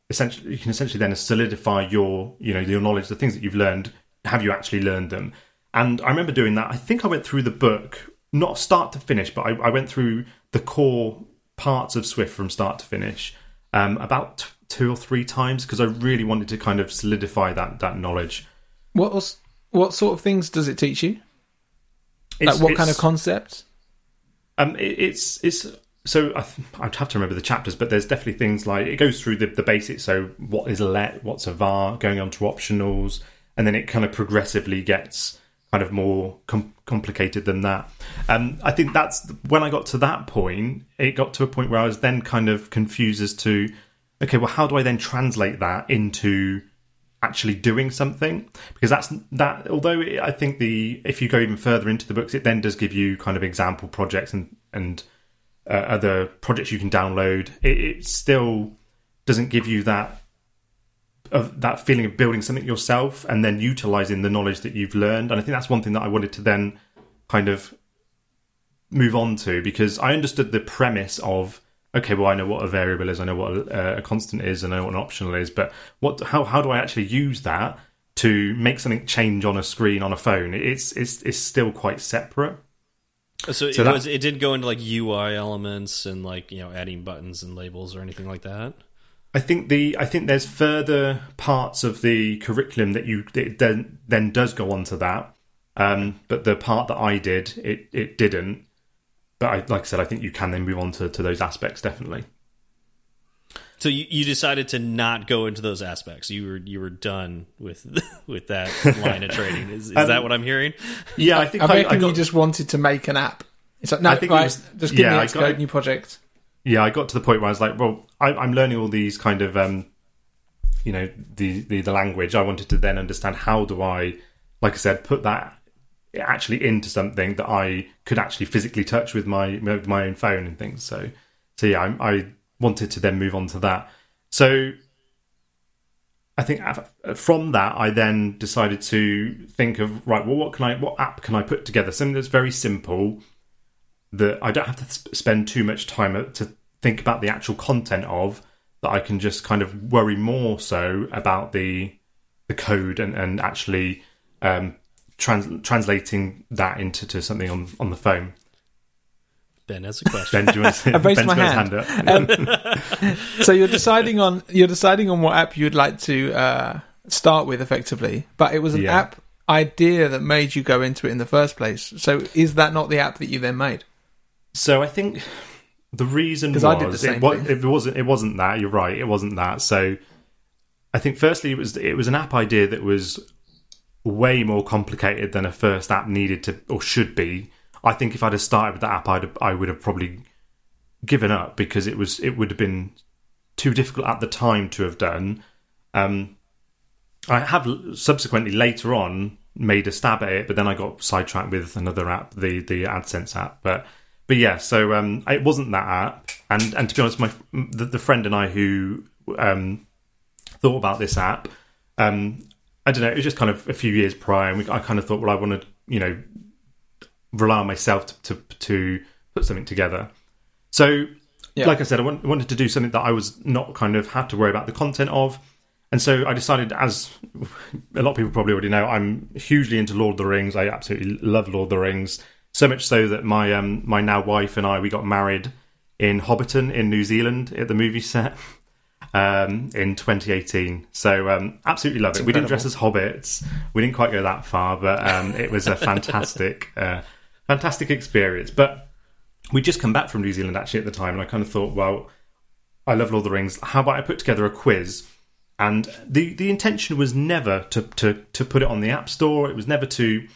essentially you can essentially then solidify your you know your knowledge, the things that you've learned. Have you actually learned them? And I remember doing that. I think I went through the book not start to finish, but I, I went through the core parts of Swift from start to finish um, about t- two or three times because I really wanted to kind of solidify that that knowledge. What was, what sort of things does it teach you? It's, like what kind of concepts? Um, it, it's it's so I would have to remember the chapters, but there's definitely things like it goes through the, the basics. So what is a let, what's a var, going on to optionals, and then it kind of progressively gets kind of more com- complicated than that. Um, I think that's when I got to that point. It got to a point where I was then kind of confused as to, okay, well, how do I then translate that into actually doing something because that's that although it, i think the if you go even further into the books it then does give you kind of example projects and and uh, other projects you can download it, it still doesn't give you that of that feeling of building something yourself and then utilizing the knowledge that you've learned and i think that's one thing that i wanted to then kind of move on to because i understood the premise of okay, well, I know what a variable is, I know what a, a constant is, I know what an optional is, but what? How how do I actually use that to make something change on a screen on a phone? It's it's it's still quite separate. So, so it that, was it did go into like UI elements and like you know adding buttons and labels or anything like that. I think the I think there's further parts of the curriculum that you it then then does go on to that. Um, but the part that I did, it it didn't but I, like I said, I think you can then move on to, to those aspects definitely. So you, you decided to not go into those aspects. You were you were done with with that line of training. Is, is um, that what I'm hearing? Yeah, I think I, I, I got, you just wanted to make an app. It's like no, I think right, was, just give yeah, me a new project. Yeah, I got to the point where I was like, well, I, am learning all these kind of, um, you know, the, the the language. I wanted to then understand how do I, like I said, put that actually into something that I could actually physically touch with my with my own phone and things. So, so yeah, I, I wanted to then move on to that. So, I think from that, I then decided to think of right. Well, what can I? What app can I put together? Something that's very simple that I don't have to spend too much time to think about the actual content of. That I can just kind of worry more so about the the code and and actually um, trans- translating that into to something on on the phone. Ben has a question. Ben, do you want to, I raised my hand. hand um, so you're deciding on you're deciding on what app you'd like to uh, start with, effectively. But it was an yeah. app idea that made you go into it in the first place. So is that not the app that you then made? So I think the reason was I did the same it, was, it wasn't it wasn't that. You're right. It wasn't that. So I think firstly it was it was an app idea that was way more complicated than a first app needed to or should be. I think if I'd have started with that app, I'd I would have probably given up because it was it would have been too difficult at the time to have done. Um, I have subsequently later on made a stab at it, but then I got sidetracked with another app, the the AdSense app. But but yeah, so um, it wasn't that app, and and to be honest, my the, the friend and I who um, thought about this app, um, I don't know. It was just kind of a few years prior, and we, I kind of thought, well, I want to, you know, rely on myself to to, to put something together. So, yeah. like I said, I want, wanted to do something that I was not kind of had to worry about the content of, and so I decided, as a lot of people probably already know, I'm hugely into Lord of the Rings. I absolutely love Lord of the Rings, so much so that my um my now wife and I we got married in Hobbiton in New Zealand at the movie set um, in 2018. So um, absolutely love it. We didn't dress as hobbits. We didn't quite go that far, but um, it was a fantastic, uh, fantastic experience. But we just come back from New Zealand actually at the time, and I kind of thought, well, I love Lord of the Rings. How about I put together a quiz? And the the intention was never to to to put it on the App Store. It was never to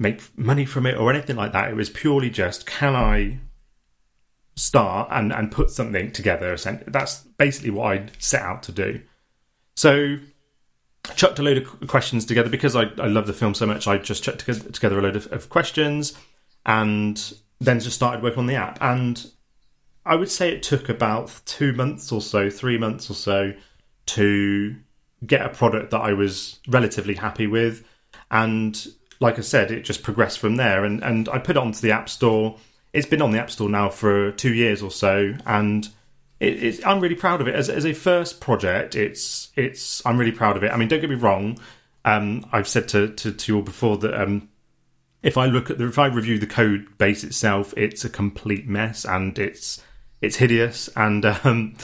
make money from it or anything like that. It was purely just can I start and, and put something together. That's basically what I set out to do. So chucked a load of questions together because I, I love the film so much. I just chucked together a load of, of questions and then just started working on the app. And I would say it took about two months or so, three months or so, to get a product that I was relatively happy with. And like I said, it just progressed from there. And and I put it onto the App Store it's been on the App Store now for two years or so, and it, I'm really proud of it as, as a first project. It's it's I'm really proud of it. I mean, don't get me wrong. Um, I've said to, to, to you all before that um, if I look at the if I review the code base itself, it's a complete mess and it's it's hideous. And um,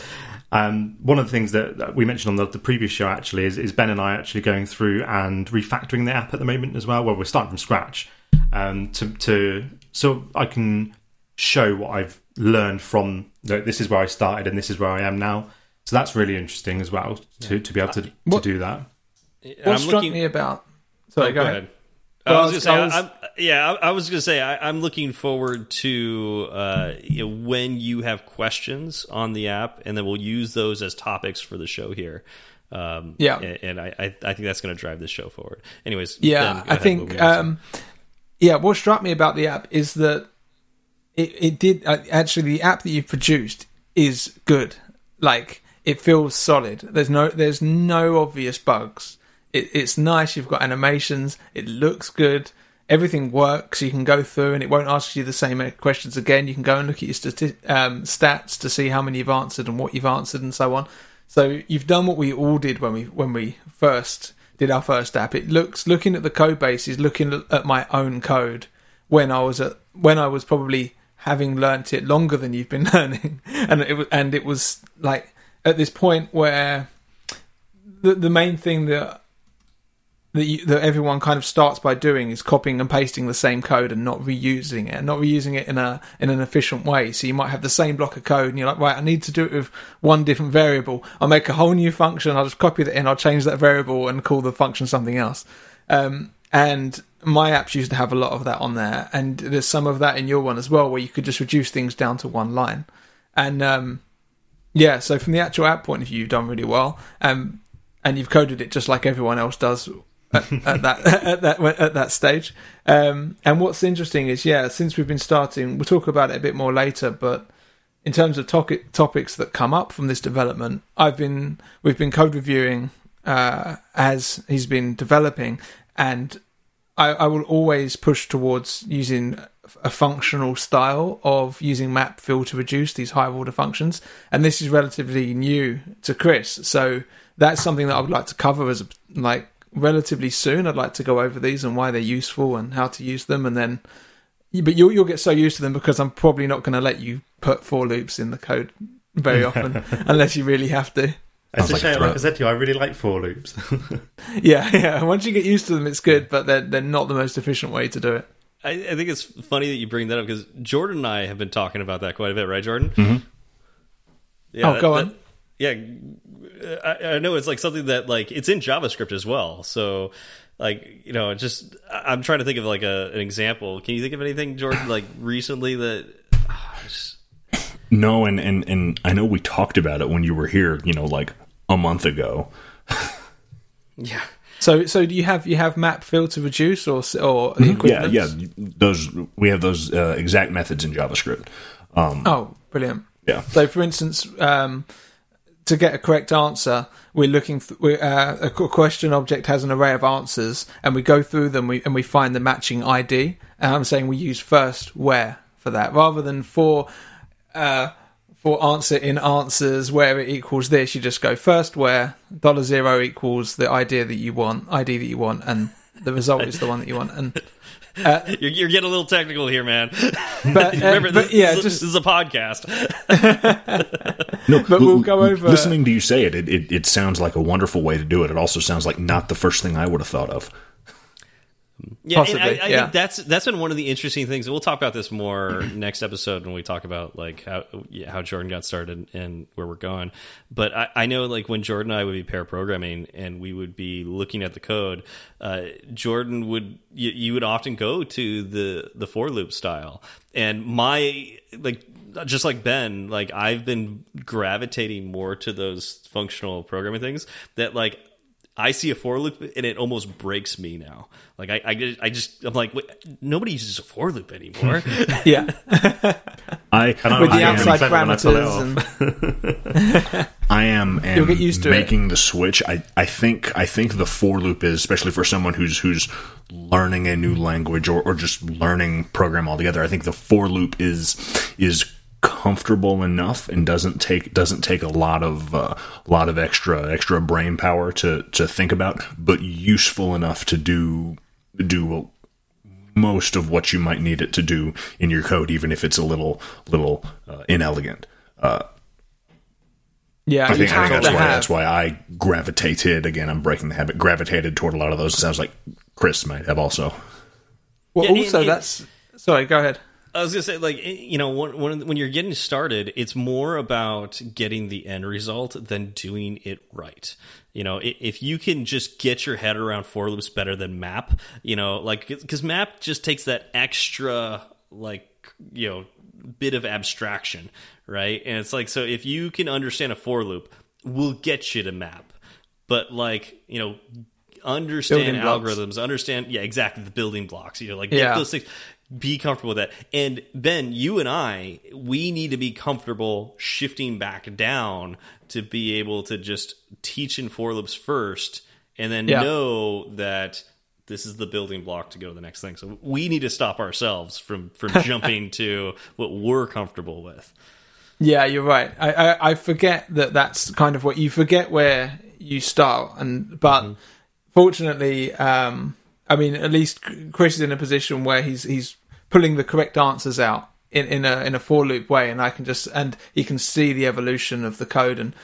um, one of the things that, that we mentioned on the, the, previous show actually is, is Ben and I actually going through and refactoring the app at the moment as well. Well, we're starting from scratch um, to to so I can show what I've learned from this is where I started and this is where I am now. So that's really interesting as well to, to be able to, to what, do that. What I'm struck looking... me about? Sorry, oh, go, go, ahead. ahead. Well, I was, I was, say, yeah, I, I, was going to say, I, am looking forward to uh, you know, when you have questions on the app, and then we'll use those as topics for the show here. Um, Yeah. and, and I, I I think that's going to drive this show forward. Anyways, Yeah, Ben, I ahead, think. were you gonna say? Um, yeah, what struck me about the app is that it, it did uh, actually the app that you've produced is good. Like it feels solid. There's no there's no obvious bugs. It, it's nice. You've got animations. It looks good. Everything works. You can go through and it won't ask you the same questions again. You can go and look at your stati- um, stats to see how many you've answered and what you've answered and so on. So you've done what we all did when we when we first did our first app. It looks looking at the code base is looking at my own code when I was at when I was probably having learnt it longer than you've been learning, and it was and it was like at this point where the the main thing that that, you, that everyone kind of starts by doing is copying and pasting the same code and not reusing it, not reusing it in a in an efficient way. So you might have the same block of code, and you're like, right, I need to do it with one different variable. I'll make a whole new function. I'll just copy that in. I'll change that variable and call the function something else. Um, and my apps used to have a lot of that on there, and there's some of that in your one as well, where you could just reduce things down to one line. And um, yeah, so from the actual app point of view, you've done really well, um, and you've coded it just like everyone else does at, at that at that at that stage. Um, and what's interesting is, yeah, since we've been starting, we'll talk about it a bit more later, but in terms of topic, topics that come up from this development, I've been we've been code reviewing uh, as he's been developing, and I, I will always push towards using a functional style of using map filter reduce these higher order functions, and this is relatively new to Chris, so that's something that I would like to cover as a, like relatively soon. I'd like to go over these and why they're useful and how to use them, and then but you'll you'll get so used to them because I'm probably not going to let you put for loops in the code very often unless you really have to. It's a like shame, threat. like I said to you, I really like for loops. Yeah, yeah. Once you get used to them, it's good, but they're they're not the most efficient way to do it. I, I think it's funny that you bring that up because Jordan and I have been talking about that quite a bit, right, Jordan? Mhm. Yeah, Oh, that- go that- on. Yeah, I, I know it's like something that like it's in JavaScript as well. So, like you know, just I- I'm trying to think of like a, an example. Can you think of anything, Jordan, like recently that? ah, just- No, and, and and I know we talked about it when you were here, you know, like a month ago. yeah, So so do you have you have map filter reduce or or Yeah, yeah, those we have those uh, exact methods in JavaScript. Um, Oh, brilliant. yeah, So, for instance, um, to get a correct answer, we're looking. Th- we uh, a question object has an array of answers, and we go through them. We, and we find the matching ID. And I'm saying we use first where for that, rather than for uh, for answer in answers where it equals this. You just go first where dollar zero equals the idea that you want, ID that you want, and the result is the one that you want. And you're, you're getting a little technical here, man. but, uh, Remember, but this, yeah, this, just this is a podcast. no, But we'll go over- Listening to you say it, it, it, it sounds like a wonderful way to do it. It also sounds like not the first thing I would have thought of. Yeah, Possibly, I, I yeah. think that's that's been one of the interesting things. We'll talk about this more next episode when we talk about like how yeah, how Jordan got started and where we're going. But I, I know like when Jordan and I would be pair programming and we would be looking at the code, uh, Jordan would you, you would often go to the the for loop style, and my like just like Ben, like I've been gravitating more to those functional programming things that like I see a for loop and it almost breaks me now. Like I, I, just- I just, I'm like, wait, nobody uses a for loop anymore. yeah, I, And I- with the I am outside excited I parameters and I am, am You'll get used to it. making the switch. I, I think I think the for loop is especially for someone who's who's learning a new language or, or just learning program altogether. I think the for loop is is comfortable enough and doesn't take doesn't take a lot of uh, lot of extra extra brain power to to think about, but useful enough to do do most of what you might need it to do in your code, even if it's a little little uh, inelegant. Uh, yeah, I think, I think that's why that's why I gravitated again. I'm breaking the habit. Gravitated toward a lot of those. It sounds like Chris might have also. Well, Yeah, and- also and- that's sorry. Go ahead. I was gonna say, like, eh, you know, when, when when you're getting started, it's more about getting the end result than doing it right. You know, if you can just get your head around for loops better than map, you know, like because map just takes that extra, like, you know, bit of abstraction, right? And it's like, so if you can understand a for loop, we'll get you to map. but like you know understand algorithms understand yeah exactly the building blocks you know like Yeah. those things be comfortable with that and then you and i we need to be comfortable shifting back down to be able to just teach in for loops first and then Yeah. know that this is the building block to go to the next thing so we need to stop ourselves from from jumping to what we're comfortable with Yeah, you're right. I, I, I forget that that's kind of what you forget where you start, and but Mm-hmm. fortunately, um, I mean, at least Chris is in a position where he's he's pulling the correct answers out in, in a in a for loop way, and I can just and he can see the evolution of the code, and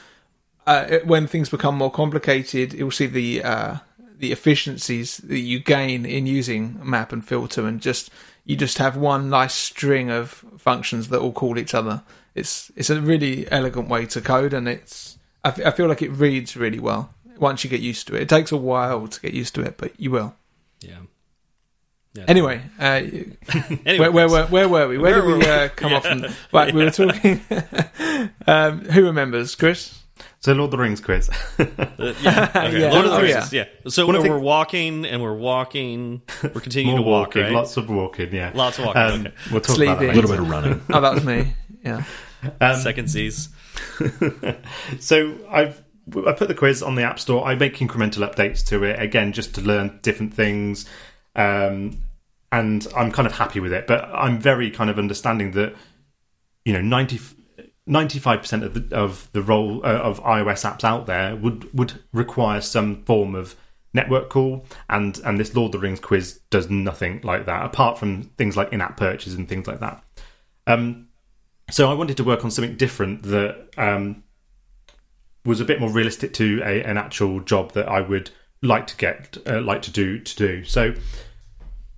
uh, when things become more complicated, you'll see the uh, the efficiencies that you gain in using map and filter, and just you just have one nice string of functions that all call each other. It's it's a really elegant way to code, and it's I, f- I feel like it reads really well once you get used to it. It takes a while to get used to it, but you will. Yeah, yeah. Anyway, uh, anyway where, where, were where were we? Where, Where did we were uh, we? come off from? Right, we were talking. um, who remembers, Chris? So Lord of the Rings quiz. Uh, yeah, okay. Yeah. Lord of the Oh, Rings, yeah. So we're, of we're walking and we're walking. We're continuing More to walk, walking, right? lots of walking. Yeah, Lots of walking, Um, okay. We'll talk about that Sleeping. A little bit of running. Oh, that was me. Yeah. Um, Second C's. So I've I put the quiz on the App Store. I make incremental updates to it again, just to learn different things, um, and I'm kind of happy with it. But I'm very kind of understanding that you know 95 percent of the of the role uh, of iOS apps out there would would require some form of network call, and and this Lord of the Rings quiz does nothing like that, apart from things like in-app purchases and things like that. Um, so I wanted to work on something different that um, was a bit more realistic to a, an actual job that I would like to get, uh, like to do, to do. So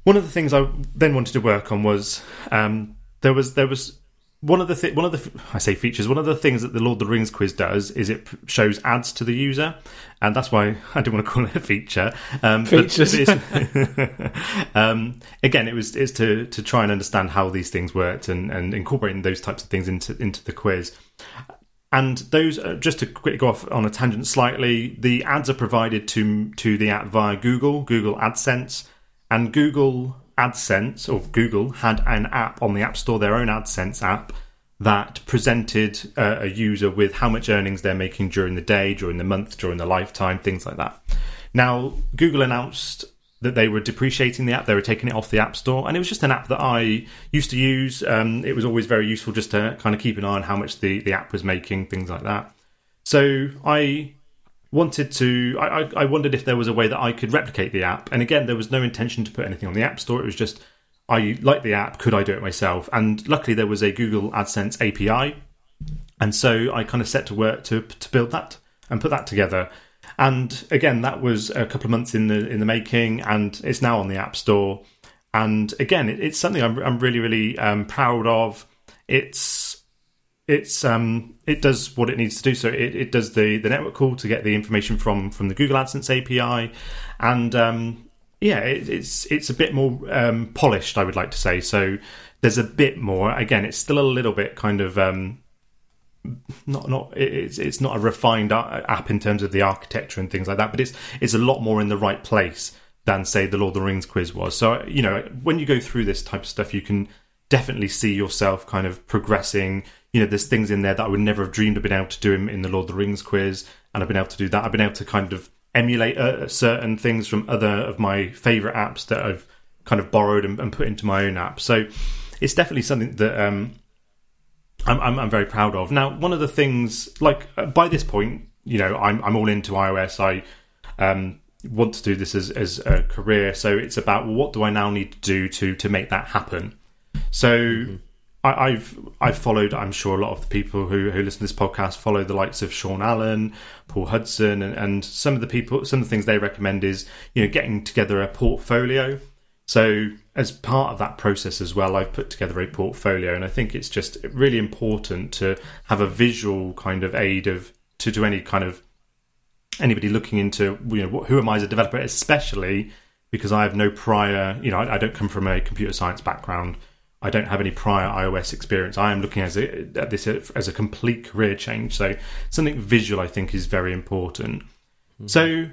one of the things I then wanted to work on was um, there was there was one of the th- one of the I say features. One of the things that the Lord of the Rings quiz does is it shows ads to the user, and that's why I didn't want to call it a feature. Um, Features. um, again, it was it's to to try and understand how these things worked and, and incorporating those types of things into into the quiz. And those, uh, just to quickly go off on a tangent slightly, the ads are provided to to the app via Google, Google AdSense, and Google AdSense or Google had an app on the App Store, their own AdSense app that presented uh, a user with how much earnings they're making during the day, during the month, during the lifetime, things like that. Now, Google announced that they were depreciating the app, they were taking it off the App Store, and it was just an app that I used to use. Um, it was always very useful just to kind of keep an eye on how much the, the app was making, things like that. So I wanted to I, I, wondered if there was a way that I could replicate the app. And again, there was no intention to put anything on the App Store. It was just I like the app, could I do it myself? And luckily there was a Google AdSense API. And so I kind of set to work to to build that and put that together. And again, that was a couple of months in the in the making, and it's now on the App Store. And again, it, it's something I'm, I'm really really um, proud of. It's it's um it does what it needs to do. So it, it does the the network call to get the information from from the Google AdSense API, and um yeah, it, it's it's a bit more um, polished, I would like to say. So there's a bit more. Again, it's still a little bit kind of um, not not it's it's not a refined app in terms of the architecture and things like that, but it's it's a lot more in the right place than say the Lord of the Rings quiz was. So you know when you go through this type of stuff, you can definitely see yourself kind of progressing. You know, there's things in there that I would never have dreamed of being able to do in, in the Lord of the Rings quiz, and I've been able to do that. I've been able to kind of emulate uh, certain things from other of my favorite apps that I've kind of borrowed and, and put into my own app. So it's definitely something that um, I'm, I'm, I'm very proud of. Now, one of the things, like uh, by this point, you know, I'm, I'm all into iOS. I um, want to do this as, as a career. So it's about what do I now need to do to to make that happen. So I, I've I've followed. I'm sure a lot of the people who, who listen to this podcast follow the likes of Sean Allen, Paul Hudson, and, and some of the people. Some of the things they recommend is you know getting together a portfolio. So as part of that process as well, I've put together a portfolio, and I think it's just really important to have a visual kind of aid of to do any kind of anybody looking into you know who am I as a developer, especially because I have no prior, you know, I, I don't come from a computer science background. I don't have any prior iOS experience. I am looking as a, at this as a complete career change. So something visual, I think, is very important. So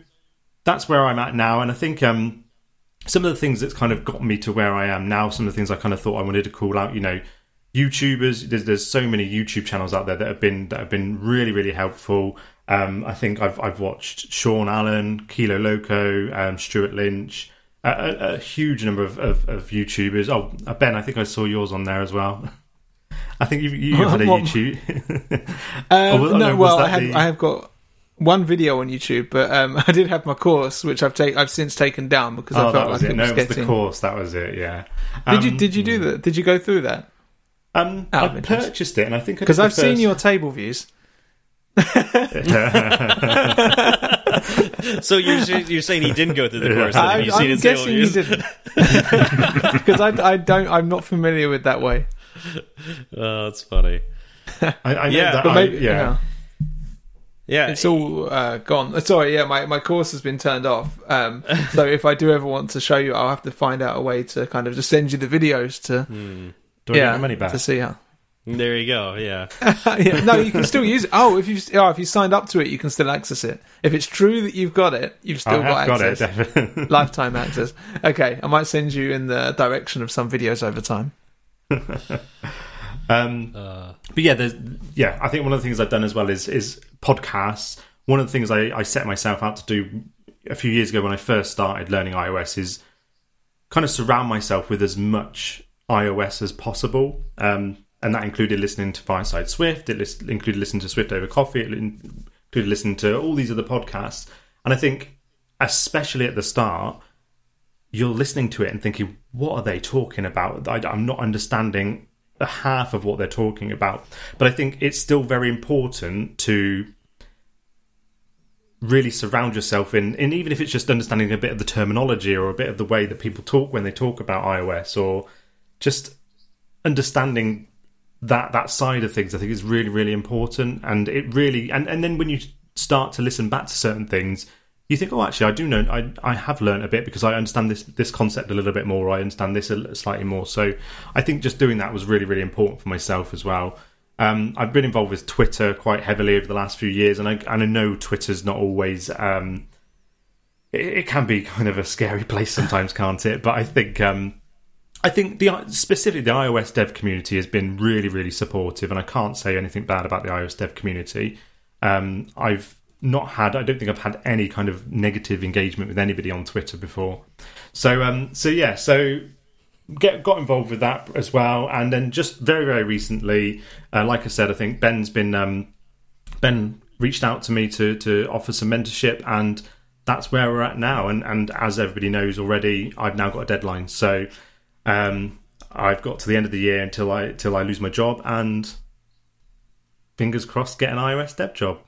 that's where I'm at now, and I think um, some of the things that's kind of got me to where I am now, some of the things I kind of thought I wanted to call out, you know, YouTubers. There's, there's so many YouTube channels out there that have been that have been really really helpful. Um, I think I've I've watched Sean Allen, Kilo Loco, um, Stewart Lynch, a, a, a huge number of, of, of YouTubers. Oh, uh, Ben, I think I saw yours on there as well. I think you you had a YouTube. Um, Oh, no, no, well, I have the- I have got one video on YouTube, but um, I did have my course, which I've take I've since taken down because I oh, felt that was like it. it No, was it was the course. That was it. Yeah. Did you Um, did you do that? Did you go through that? Um, I of interest. purchased it, and I think Because I've seen your table views. So you're you're saying he didn't go through the course? then I, if you've seen I'm his guessing you interviews? didn't. Because I, I don't I'm not familiar with that way. Oh, that's funny. I, I know Yeah, that But I- maybe yeah. yeah. Yeah, It's all uh, gone. Sorry, yeah, my, my course has been turned off. Um, so if I do ever want to show you, I'll have to find out a way to kind of just send you the videos to Do I get yeah my money back? to see how. there you go. Yeah. yeah, no, you can still use it. Oh, if you oh, if you signed up to it, you can still access it. If it's true that you've got it, you've still I got have got it. access. Definitely. Lifetime access. Okay, I might send you in the direction of some videos over time. Um, Uh, but yeah, there's yeah. I think one of the things I've done as well is is podcasts. One of the things I, I set myself out to do a few years ago when I first started learning iOS is kind of surround myself with as much iOS as possible. Um, and that included listening to Fireside Swift. It lis- included listening to Swift Over Coffee. It included listening to all these other podcasts. And I think, especially at the start, you're listening to it and thinking, what are they talking about? I, I'm not understanding half of what they're talking about. But I think it's still very important to really surround yourself in, in even if it's just understanding a bit of the terminology or a bit of the way that people talk when they talk about iOS or just understanding that that side of things I think is really really important and it really and and then when you start to listen back to certain things you think oh actually I do know I I have learned a bit because I understand this this concept a little bit more I understand this a slightly more. So I think just doing that was really really important for myself as well. Um, I've been involved with Twitter quite heavily over the last few years and I and I know Twitter's not always um, it, it can be kind of a scary place sometimes can't it? But I think um, I think the specifically the iOS dev community has been really, really supportive, and I can't say anything bad about the iOS dev community. Um, I've not had, I don't think I've had any kind of negative engagement with anybody on Twitter before. So, um, so yeah, so get got involved with that as well, and then just very, very recently, uh, like I said, I think Ben's been um, Ben reached out to me to to offer some mentorship, and that's where we're at now. And and as everybody knows already, I've now got a deadline, so um, I've got to the end of the year until I till I lose my job, and fingers crossed, get an iOS dev job.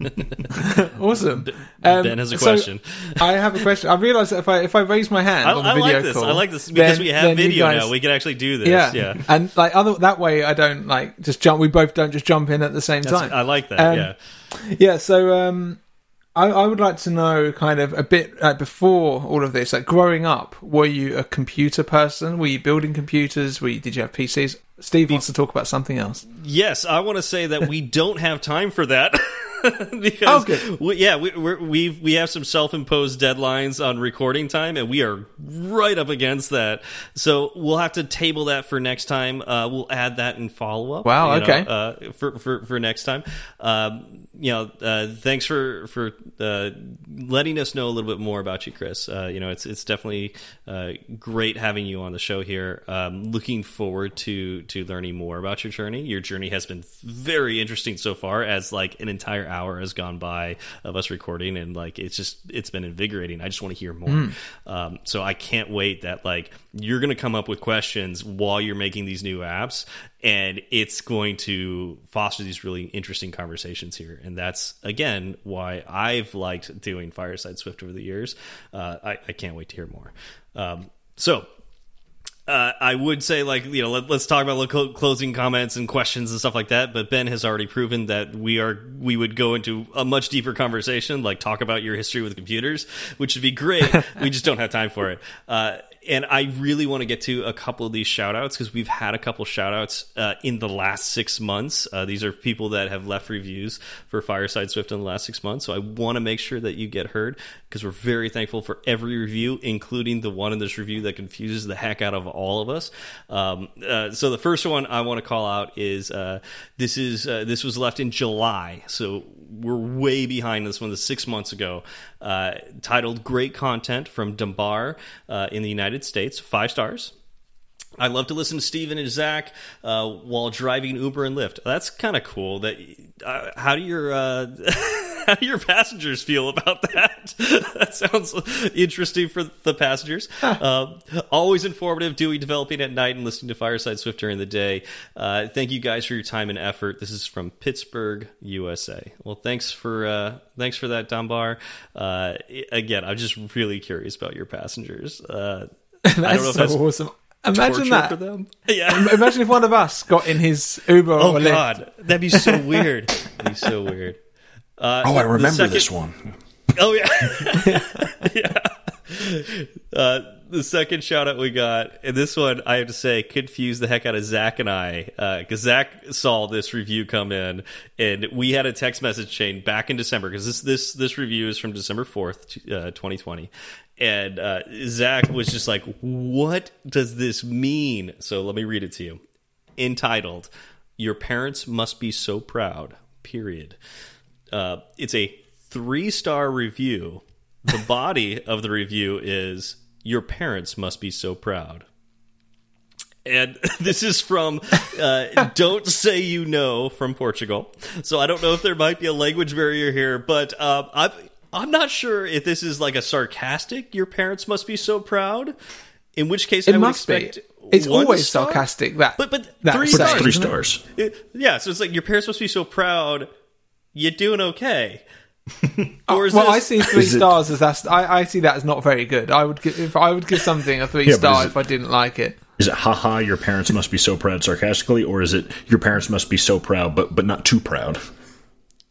Awesome. Um, ben has a so question. I have a question. I realised that if I if I raise my hand I, on the I video like this. call, I like this because then- we have video guys- now. We can actually do this. yeah, Yeah. and like other that way, I don't like just jump. We both don't just jump in at the same That's- time. I like that. Um, yeah. Yeah, so um, I, I would like to know kind of a bit like before all of this, like growing up, were you a computer person? Were you building computers? Were you, did you have PCs? Steve wants to talk about something else. Yes, I want to say that we don't have time for that. because Oh, good. we, yeah, we we've we have some self-imposed deadlines on recording time, and we are right up against that. So we'll have to table that for next time. Uh, we'll add that in follow up. Wow, okay. uh, for, for for next time. Um, you know, uh, thanks for for uh, letting us know a little bit more about you, Chris. Uh, you know, it's it's definitely uh, great having you on the show here. Um, looking forward to to learning more about your journey. Your journey has been very interesting so far, as like an entire hour has gone by of us recording, and like it's just it's been invigorating. I just want to hear more. Um, so I can't wait that like you're going to come up with questions while you're making these new apps and it's going to foster these really interesting conversations here and that's again why i've liked doing fireside swift over the years uh, I, I can't wait to hear more um, so uh, I would say, like, you know, let, us talk about clo closing comments and questions and stuff like that. But Ben has already proven that we are we would go into a much deeper conversation, like talk about your history with computers, which would be great. we just don't have time for it. Uh, and I really want to get to a couple of these shout outs because we've had a couple shout outs uh, in the last six months. Uh, these are people that have left reviews for Fireside Swift in the last six months. So I want to make sure that you get heard because we're very thankful for every review, including the one in this review that confuses the heck out of all of us. Um, uh, so the first one I want to call out is uh, this is uh, this was left in July. So we're way behind this one. This six months ago, uh, titled "Great Content" from Dunbar uh, in the United States, five stars. I love to listen to Steven and Zach uh, while driving Uber and Lyft. That's kind of cool. That uh, how do your uh, how do your passengers feel about that? that sounds interesting for the passengers. Uh, always informative, doing developing at night and listening to Fireside Swift during the day. Uh, thank you guys for your time and effort. This is from Pittsburgh, USA. Well, thanks for uh, thanks for that, Dunbar. again, I'm just really curious about your passengers. That's I don't know if so that's awesome. Imagine that. For them. Yeah. Imagine if one of us got in his Uber oh, or Lyft. God. That'd be so weird. That'd be so weird. Uh, oh, I remember second... this one. Oh, yeah. yeah. Uh, the second shout out we got, and this one I have to say confused the heck out of Zach and I because uh, Zach saw this review come in, and we had a text message chain back in December because this this this review is from December fourth, uh, twenty twenty, and uh, Zach was just like, "What does this mean?" So let me read it to you. Entitled, "Your parents must be so proud." Period. Uh, it's a three star review. The body of the review is, "Your parents must be so proud." and this is from uh, "Don't Say You Know" from Portugal. So I don't know if there might be a language barrier here, but uh, I've I'm not sure if this is like a sarcastic. Your parents must be so proud. In which case, it I must be. It's always star? sarcastic. That, but but that three stars. Three stars. It, yeah, so it's like your parents must be so proud. You're doing okay. or well, this, I see three stars it, as that's. I, I see that as not very good. I would give if I would give something a three yeah, star if I didn't like it. Is it haha? Your parents must be so proud sarcastically, or is it your parents must be so proud but but not too proud?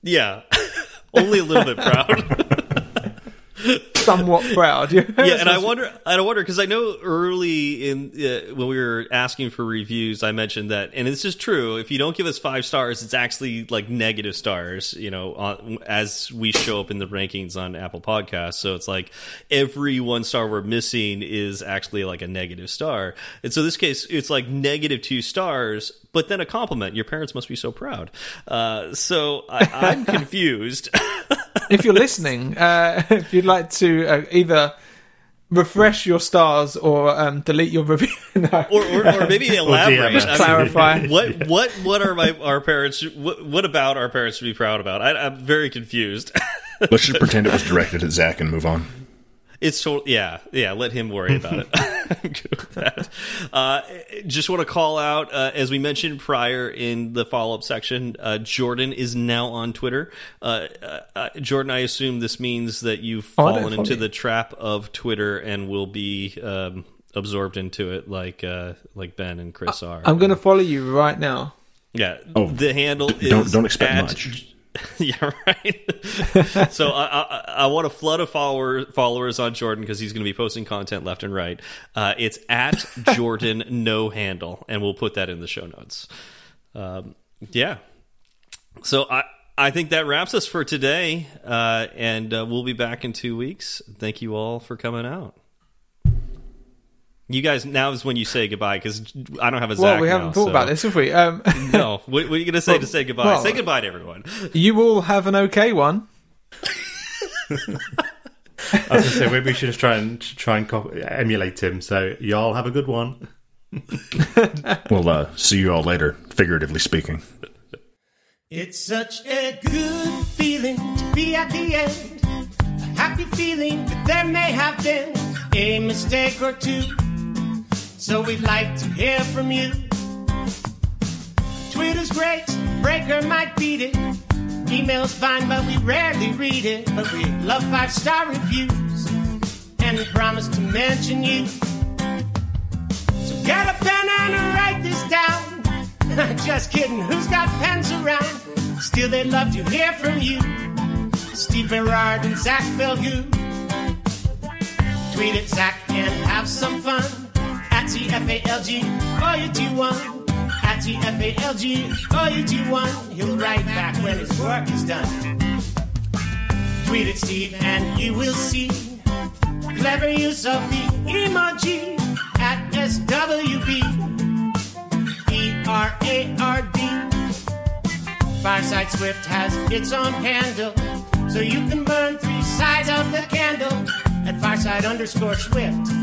Yeah, only a little bit proud. somewhat proud. yeah, and I wonder, I don't wonder because I know early in uh, when we were asking for reviews, I mentioned that, and this is true. If you don't give us five stars, it's actually like negative stars. You know, on, as we show up in the rankings on Apple Podcasts, so it's like every one star we're missing is actually like a negative star. And so this case, it's like negative two stars, but then a compliment. Your parents must be so proud. Uh, so I, I'm confused. if you're listening, uh, if you'd like to uh, either refresh your stars or um, delete your review, no. or, or, or, maybe elaborate, or clarify. what what what are my our parents? What, what about our parents to be proud about? I, I'm very confused. Let's just pretend it was directed at Zach and move on. It's totally yeah, yeah. Let him worry about it. I'm good with that. Uh, just want to call out, uh, as we mentioned prior in the follow up section, uh, Jordan is now on Twitter. Uh, uh, uh, Jordan, I assume this means that you've oh, fallen into the trap of Twitter and will be um, absorbed into it, like like Ben and Chris are. I'm going to follow you right now. Yeah, oh, the handle is don't don't expect much. yeah, right. so I, I, I, want a flood of follower, followers on Jordan because he's going to be posting content left and right. Uh, it's at Jordan No Handle, and we'll put that in the show notes. Um, yeah. So I I think that wraps us for today, uh, and uh, we'll be back in two weeks. Thank you all for coming out. You guys, now is when you say goodbye because I don't have a Zach. Well, we haven't now, thought so. about this, have we? Um, no. What, what, are you going to say well, to say goodbye? Well, say goodbye to everyone. You all have an okay one. I was going to say maybe we should just try and try and emulate him. So y'all have a good one. we'll uh, see you all later, figuratively speaking. It's such a good feeling to be at the end. A happy feeling that there may have been a mistake or two so we'd like to hear from you. Twitter's great, Breaker might beat it. Email's fine, but we rarely read it. But we love five star reviews, and we promise to mention you. So get a pen and write this down. Just kidding, who's got pens around? Still, they'd love to hear from you. Steve Berard and Zach Falgout. Tweet at Zach and have some fun. TFALG, or you do one. At TFALG, or you do one. He'll write back when his work is done. Tweet at Steve and you will see clever use of the emoji at SWB. E R A R D. Fireside Swift has its own handle, so you can burn three sides of the candle at Fireside underscore Swift.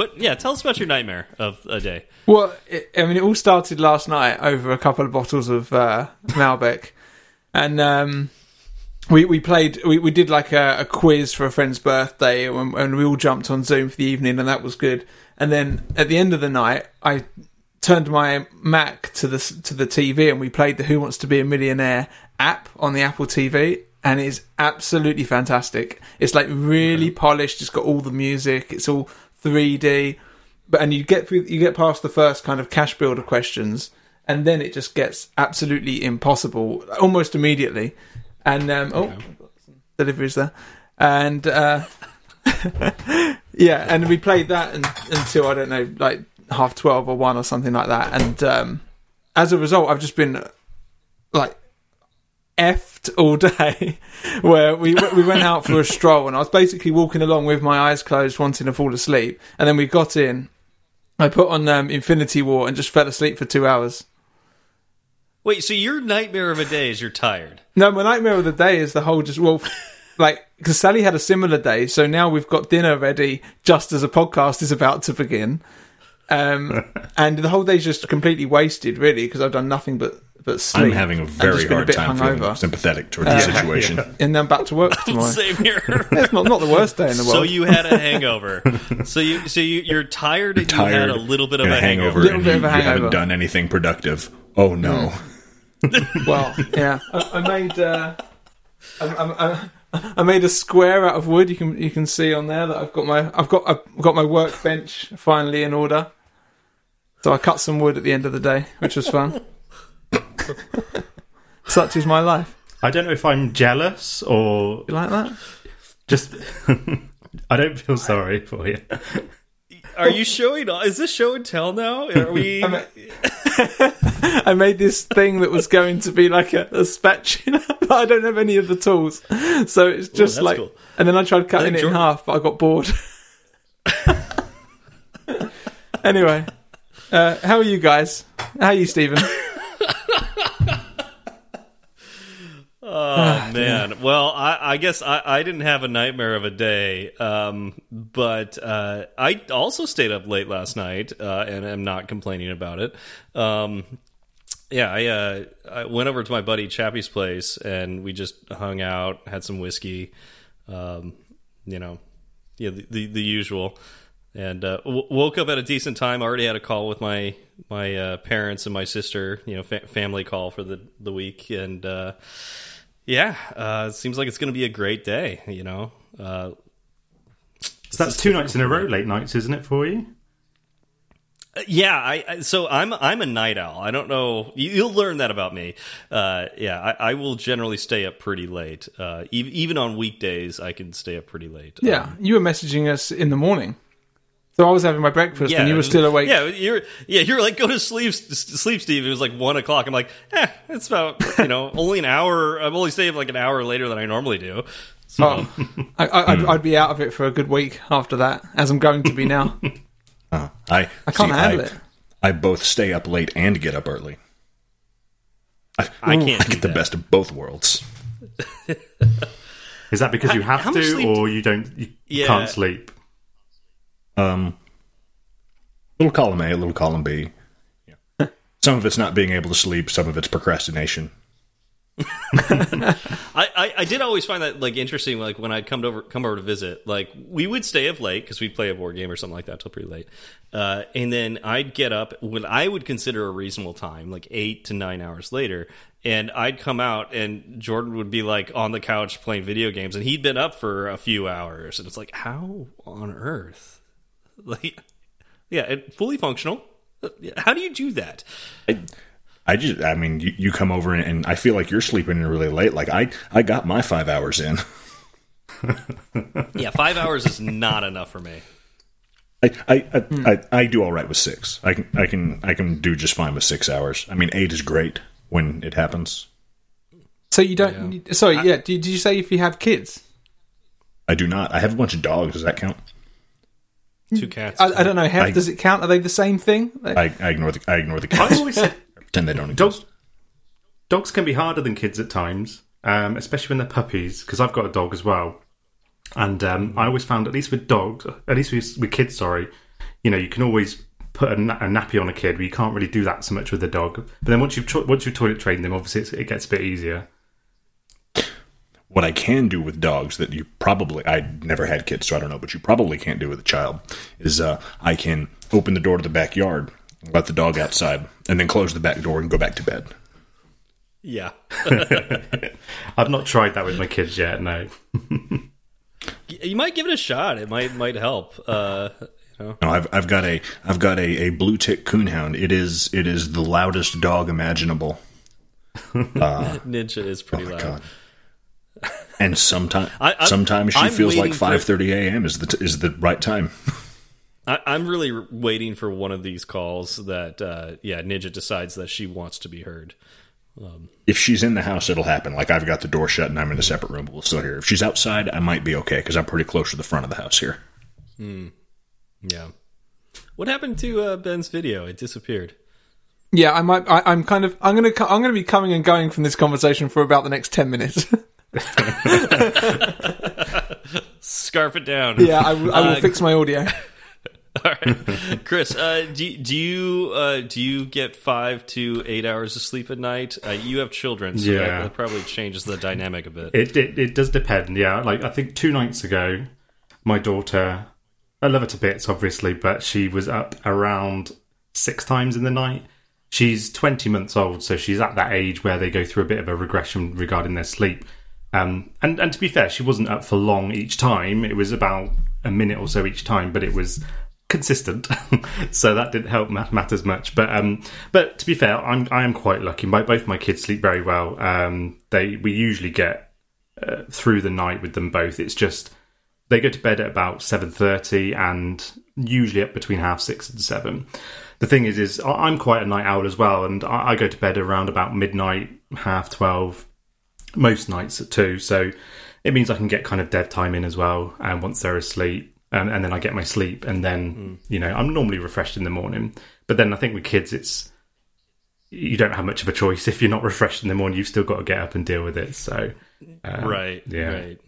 What? Yeah, tell us about your nightmare of a day. Well, it, I mean, it all started last night over a couple of bottles of uh, Malbec, and um, we we played. We, we did like a, a quiz for a friend's birthday, and, and we all jumped on Zoom for the evening, and that was good. And then at the end of the night, I turned my Mac to the to the TV, and we played the Who Wants to Be a Millionaire app on the Apple TV. And it's absolutely fantastic. It's like really polished. It's got all the music. It's all 3D, but and you get through, you get past the first kind of cash builder questions, and then it just gets absolutely impossible almost immediately. And um, oh, some deliveries there, and uh, yeah, and we played that un until I don't know, like half twelve or one or something like that. And um, as a result, I've just been like effed all day where we we went out for a stroll and I was basically walking along with my eyes closed wanting to fall asleep. And then we got in. I put on um, Infinity War and just fell asleep for 2 hours. Wait, so your nightmare of a day is you're tired. no my nightmare of the day is the whole just well like because Sally had a similar day so now we've got dinner ready just as a podcast is about to begin. Um, and the whole day's just completely wasted really because I've done nothing but but sleep I'm having a very hard a bit time feeling sympathetic towards the situation. and then back to work tomorrow Same here. It's not not the worst day in the world. so you had a hangover. so you so you you're tired and you had Tired a little bit of a hangover. Little and bit you, of a you haven't done anything productive. Oh no! well, yeah, I, I made uh, I, I, I, I made a square out of wood. You can you can see on there that I've got my I've got I've got my workbench finally in order. So I cut some wood at the end of the day, which was fun. Such is my life. I don't know if I'm jealous or You like that? just. I don't feel sorry for you. Are you showing? Is this show and tell now? Are we? I made this thing that was going to be like a, a spatula, but I don't have any of the tools. So it's just that's like, cool. and then I tried cutting think it in half, but I got bored. anyway, uh, how are you guys? How are you, Stephen? Oh man. Well, I, I guess I, I didn't have a nightmare of a day, um, but uh, I also stayed up late last night, uh, and am not complaining about it. Um, yeah, I, uh, I went over to my buddy Chappie's place, and we just hung out, had some whiskey, um, you know, yeah, the the, the usual. And uh, w woke up at a decent time. I Already had a call with my my uh, parents and my sister. You know, fa family call for the the week, and uh, yeah, uh, it seems like it's going to be a great day. You know, uh, So that's two nights in a row, late nights, isn't it, for you? yeah. I, I so I'm I'm a night owl. I don't know. You, you'll learn that about me. Uh, yeah, I, I will generally stay up pretty late. Uh, even even on weekdays, I can stay up pretty late. Yeah, Um, you were messaging us in the morning. So I was having my breakfast and you were still awake. Yeah, you're yeah, you're like go to sleep, sleep, Steve. It was like one o'clock. I'm like, eh, it's about you know only an hour. I'm only staying like an hour later than I normally do. So Oh, I, I, I'd, I'd be out of it for a good week after that, as I'm going to be now. Uh, I I can't see, handle I, it. I both stay up late and get up early. I, I can't I do get the that. best of both worlds. Is that because you have to, sleep or you don't? You Yeah. can't sleep. Um, little column A, little column B. Yeah. Some of it's not being able to sleep. Some of it's procrastination. I, I, I did always find that like interesting. Like when I'd come over come over to visit, like we would stay up late because we'd play a board game or something like that till pretty late, uh, and then I'd get up when I would consider a reasonable time, like eight to nine hours later, and I'd come out and Jordan would be like on the couch playing video games, and he'd been up for a few hours, and it's like how on earth, like yeah, it, fully functional. How do you do that? I just, I mean, you, you come over and, and I feel like you're sleeping in really late. Like I, I got my five hours in. Yeah, five hours is not enough for me. I, I, I, I, I do all right with six. I can, I can, I can do just fine with six hours. I mean, eight is great when it happens. So you don't. Sorry, yeah. Did, did you say if you have kids? I do not. I have a bunch of dogs. Does that count? Two cats. I, I don't know. Have, I- does it count? Are they the same thing? I, I ignore the, I ignore the I cats. always said Pretend they don't dogs, exist. dogs can be harder than kids at times, um, especially when they're puppies. Because I've got a dog as well, and um, I always found, at least with dogs, at least with, with kids, sorry, you know, you can always put a, na- a nappy on a kid, but you can't really do that so much with a dog. But then once you've to- once you've toilet trained them, obviously it's, it gets a bit easier. What I can do with dogs that you probably I never had kids, so I don't know, but you probably can't do with a child is uh, I can open the door to the backyard, let the dog outside, and then close the back door and go back to bed. yeah. I've not tried that with my kids yet. No. You might give it a shot. It might might help. Uh, you know, No, I've I've got a I've got a, a blue tick coonhound. It is it is the loudest dog imaginable. Ninja is pretty Oh my loud. god! And sometimes sometimes she I'm feels like five thirty a.m. is the t- is the right time. I, I'm really waiting for one of these calls that, uh, yeah, Ninja decides that she wants to be heard. if she's in the house, it'll happen. Like I've got the door shut and I'm in a separate room, but we'll still hear. If she's outside, I might be okay because I'm pretty close to the front of the house here. Yeah. What happened to uh, Ben's video? It disappeared. Yeah, I might. I, I'm kind of. I'm gonna. I'm gonna be coming and going from this conversation for about the next ten minutes. Scarf it down. yeah, I, will- I will Uh, fix my audio. All right, Chris. Uh, do do you uh, do you get five to eight hours of sleep at night? Uh, you have children, so that, Yeah. that probably changes the dynamic a bit. It, it it does depend, yeah. Like I think two nights ago, my daughter, I love her to bits, obviously, but she was up around six times in the night. She's twenty months old, so she's at that age where they go through a bit of a regression regarding their sleep. Um, and and to be fair, she wasn't up for long each time. It was about a minute or so each time, but it was consistent, so that didn't help mat- matters much. But um, but to be fair, I'm I am quite lucky. My both my kids sleep very well. Um, they we usually get uh, through the night with them both. It's just they go to bed at about seven thirty and usually up between half six and seven. The thing is, is I'm quite a night owl as well, and I, I go to bed around about midnight, half twelve, most nights at two. So it means I can get kind of dev time in as well. And once they're asleep, and, and then I get my sleep, and then you know I'm normally refreshed in the morning. But then I think with kids, it's you don't have much of a choice if you're not refreshed in the morning. You've still got to get up and deal with it. So um, right. yeah. Right.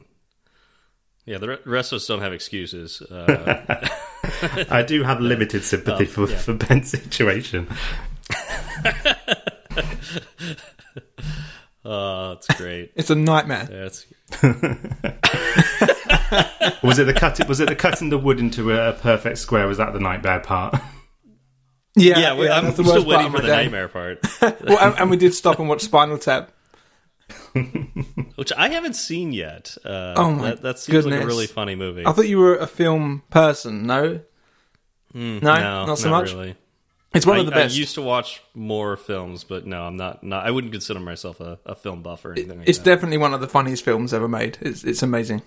Yeah. The rest of us don't have excuses. Uh, I do have limited sympathy for, yeah. for Ben's situation. Oh, that's great. It's a nightmare. That's Was it the cut? Was it the cutting the wood into a perfect square? Was that the nightmare part? Yeah, yeah. we- I'm that's the still worst part waiting of for the day. nightmare part, Well, and, and we did stop and watch Spinal Tap. which I haven't seen yet. Uh, Oh my that, that seems like a really funny movie. I thought you were a film person. No, no, not so much? Really. It's one I, of the best. I used to watch more films, but no, I'm not. not I wouldn't consider myself a, a film buff or anything like it's that. definitely one of the funniest films ever made. It's it's amazing.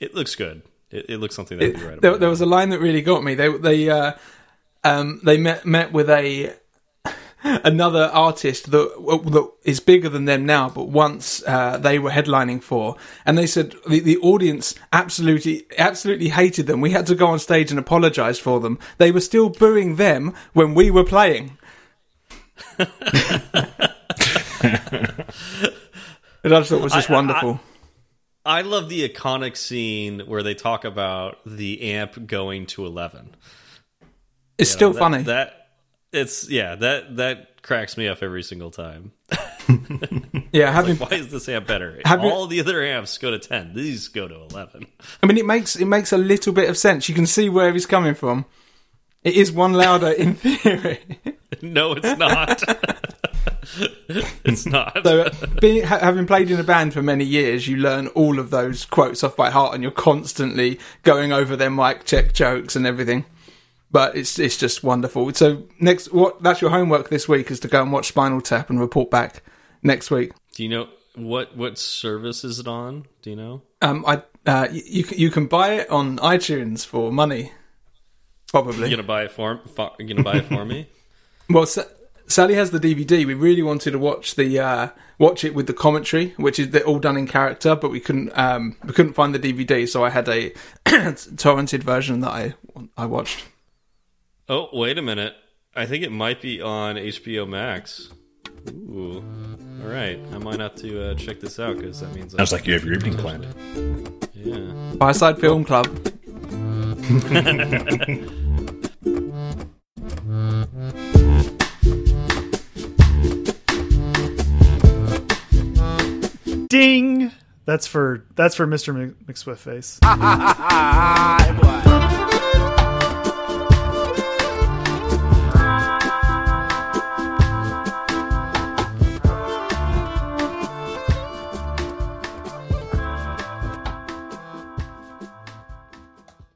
it looks good. It, it looks something that'd be right. There, there was a line that really got me. They they uh, um, they met met with a another artist that that is bigger than them now, but once uh, they were headlining for, and they said the, the audience absolutely absolutely hated them. We had to go on stage and apologise for them. They were still booing them when we were playing. and I just thought it was just I- I- wonderful. I love the iconic scene where they talk about the amp going to eleven. it's You still know, that- funny. That it's yeah that that cracks me up every single time. Yeah, having Why is this amp better? You- All the other amps go to 10. These go to 11. I mean, it makes it makes a little bit of sense. You can see where he's coming from. It is one louder in theory. No, it's not. it's not. So, uh, being, ha- having played in a band for many years, you learn all of those quotes off by heart, and you're constantly going over their mic check jokes and everything. But it's it's just wonderful. So next, what that's your homework this week is to go and watch Spinal Tap and report back next week. Do you know what what service is it on? Do you know? Um, I uh, you you can buy it on iTunes for money, probably. You gonna buy it for? for you gonna buy it for me? Well, Sa- Sally has the DVD. We really wanted to watch the uh, watch it with the commentary, which is all done in character, but we couldn't um, we couldn't find the DVD, so I had a torrented version that I I watched. Oh, wait a minute. I think it might be on HBO Max. Ooh. All right. I might have to uh, check this out because that means I, Sounds like you have your evening planned. yeah. Fireside Film Club. Ding. That's for that's for Mr. Mc- McSwiftface. Hi, boy.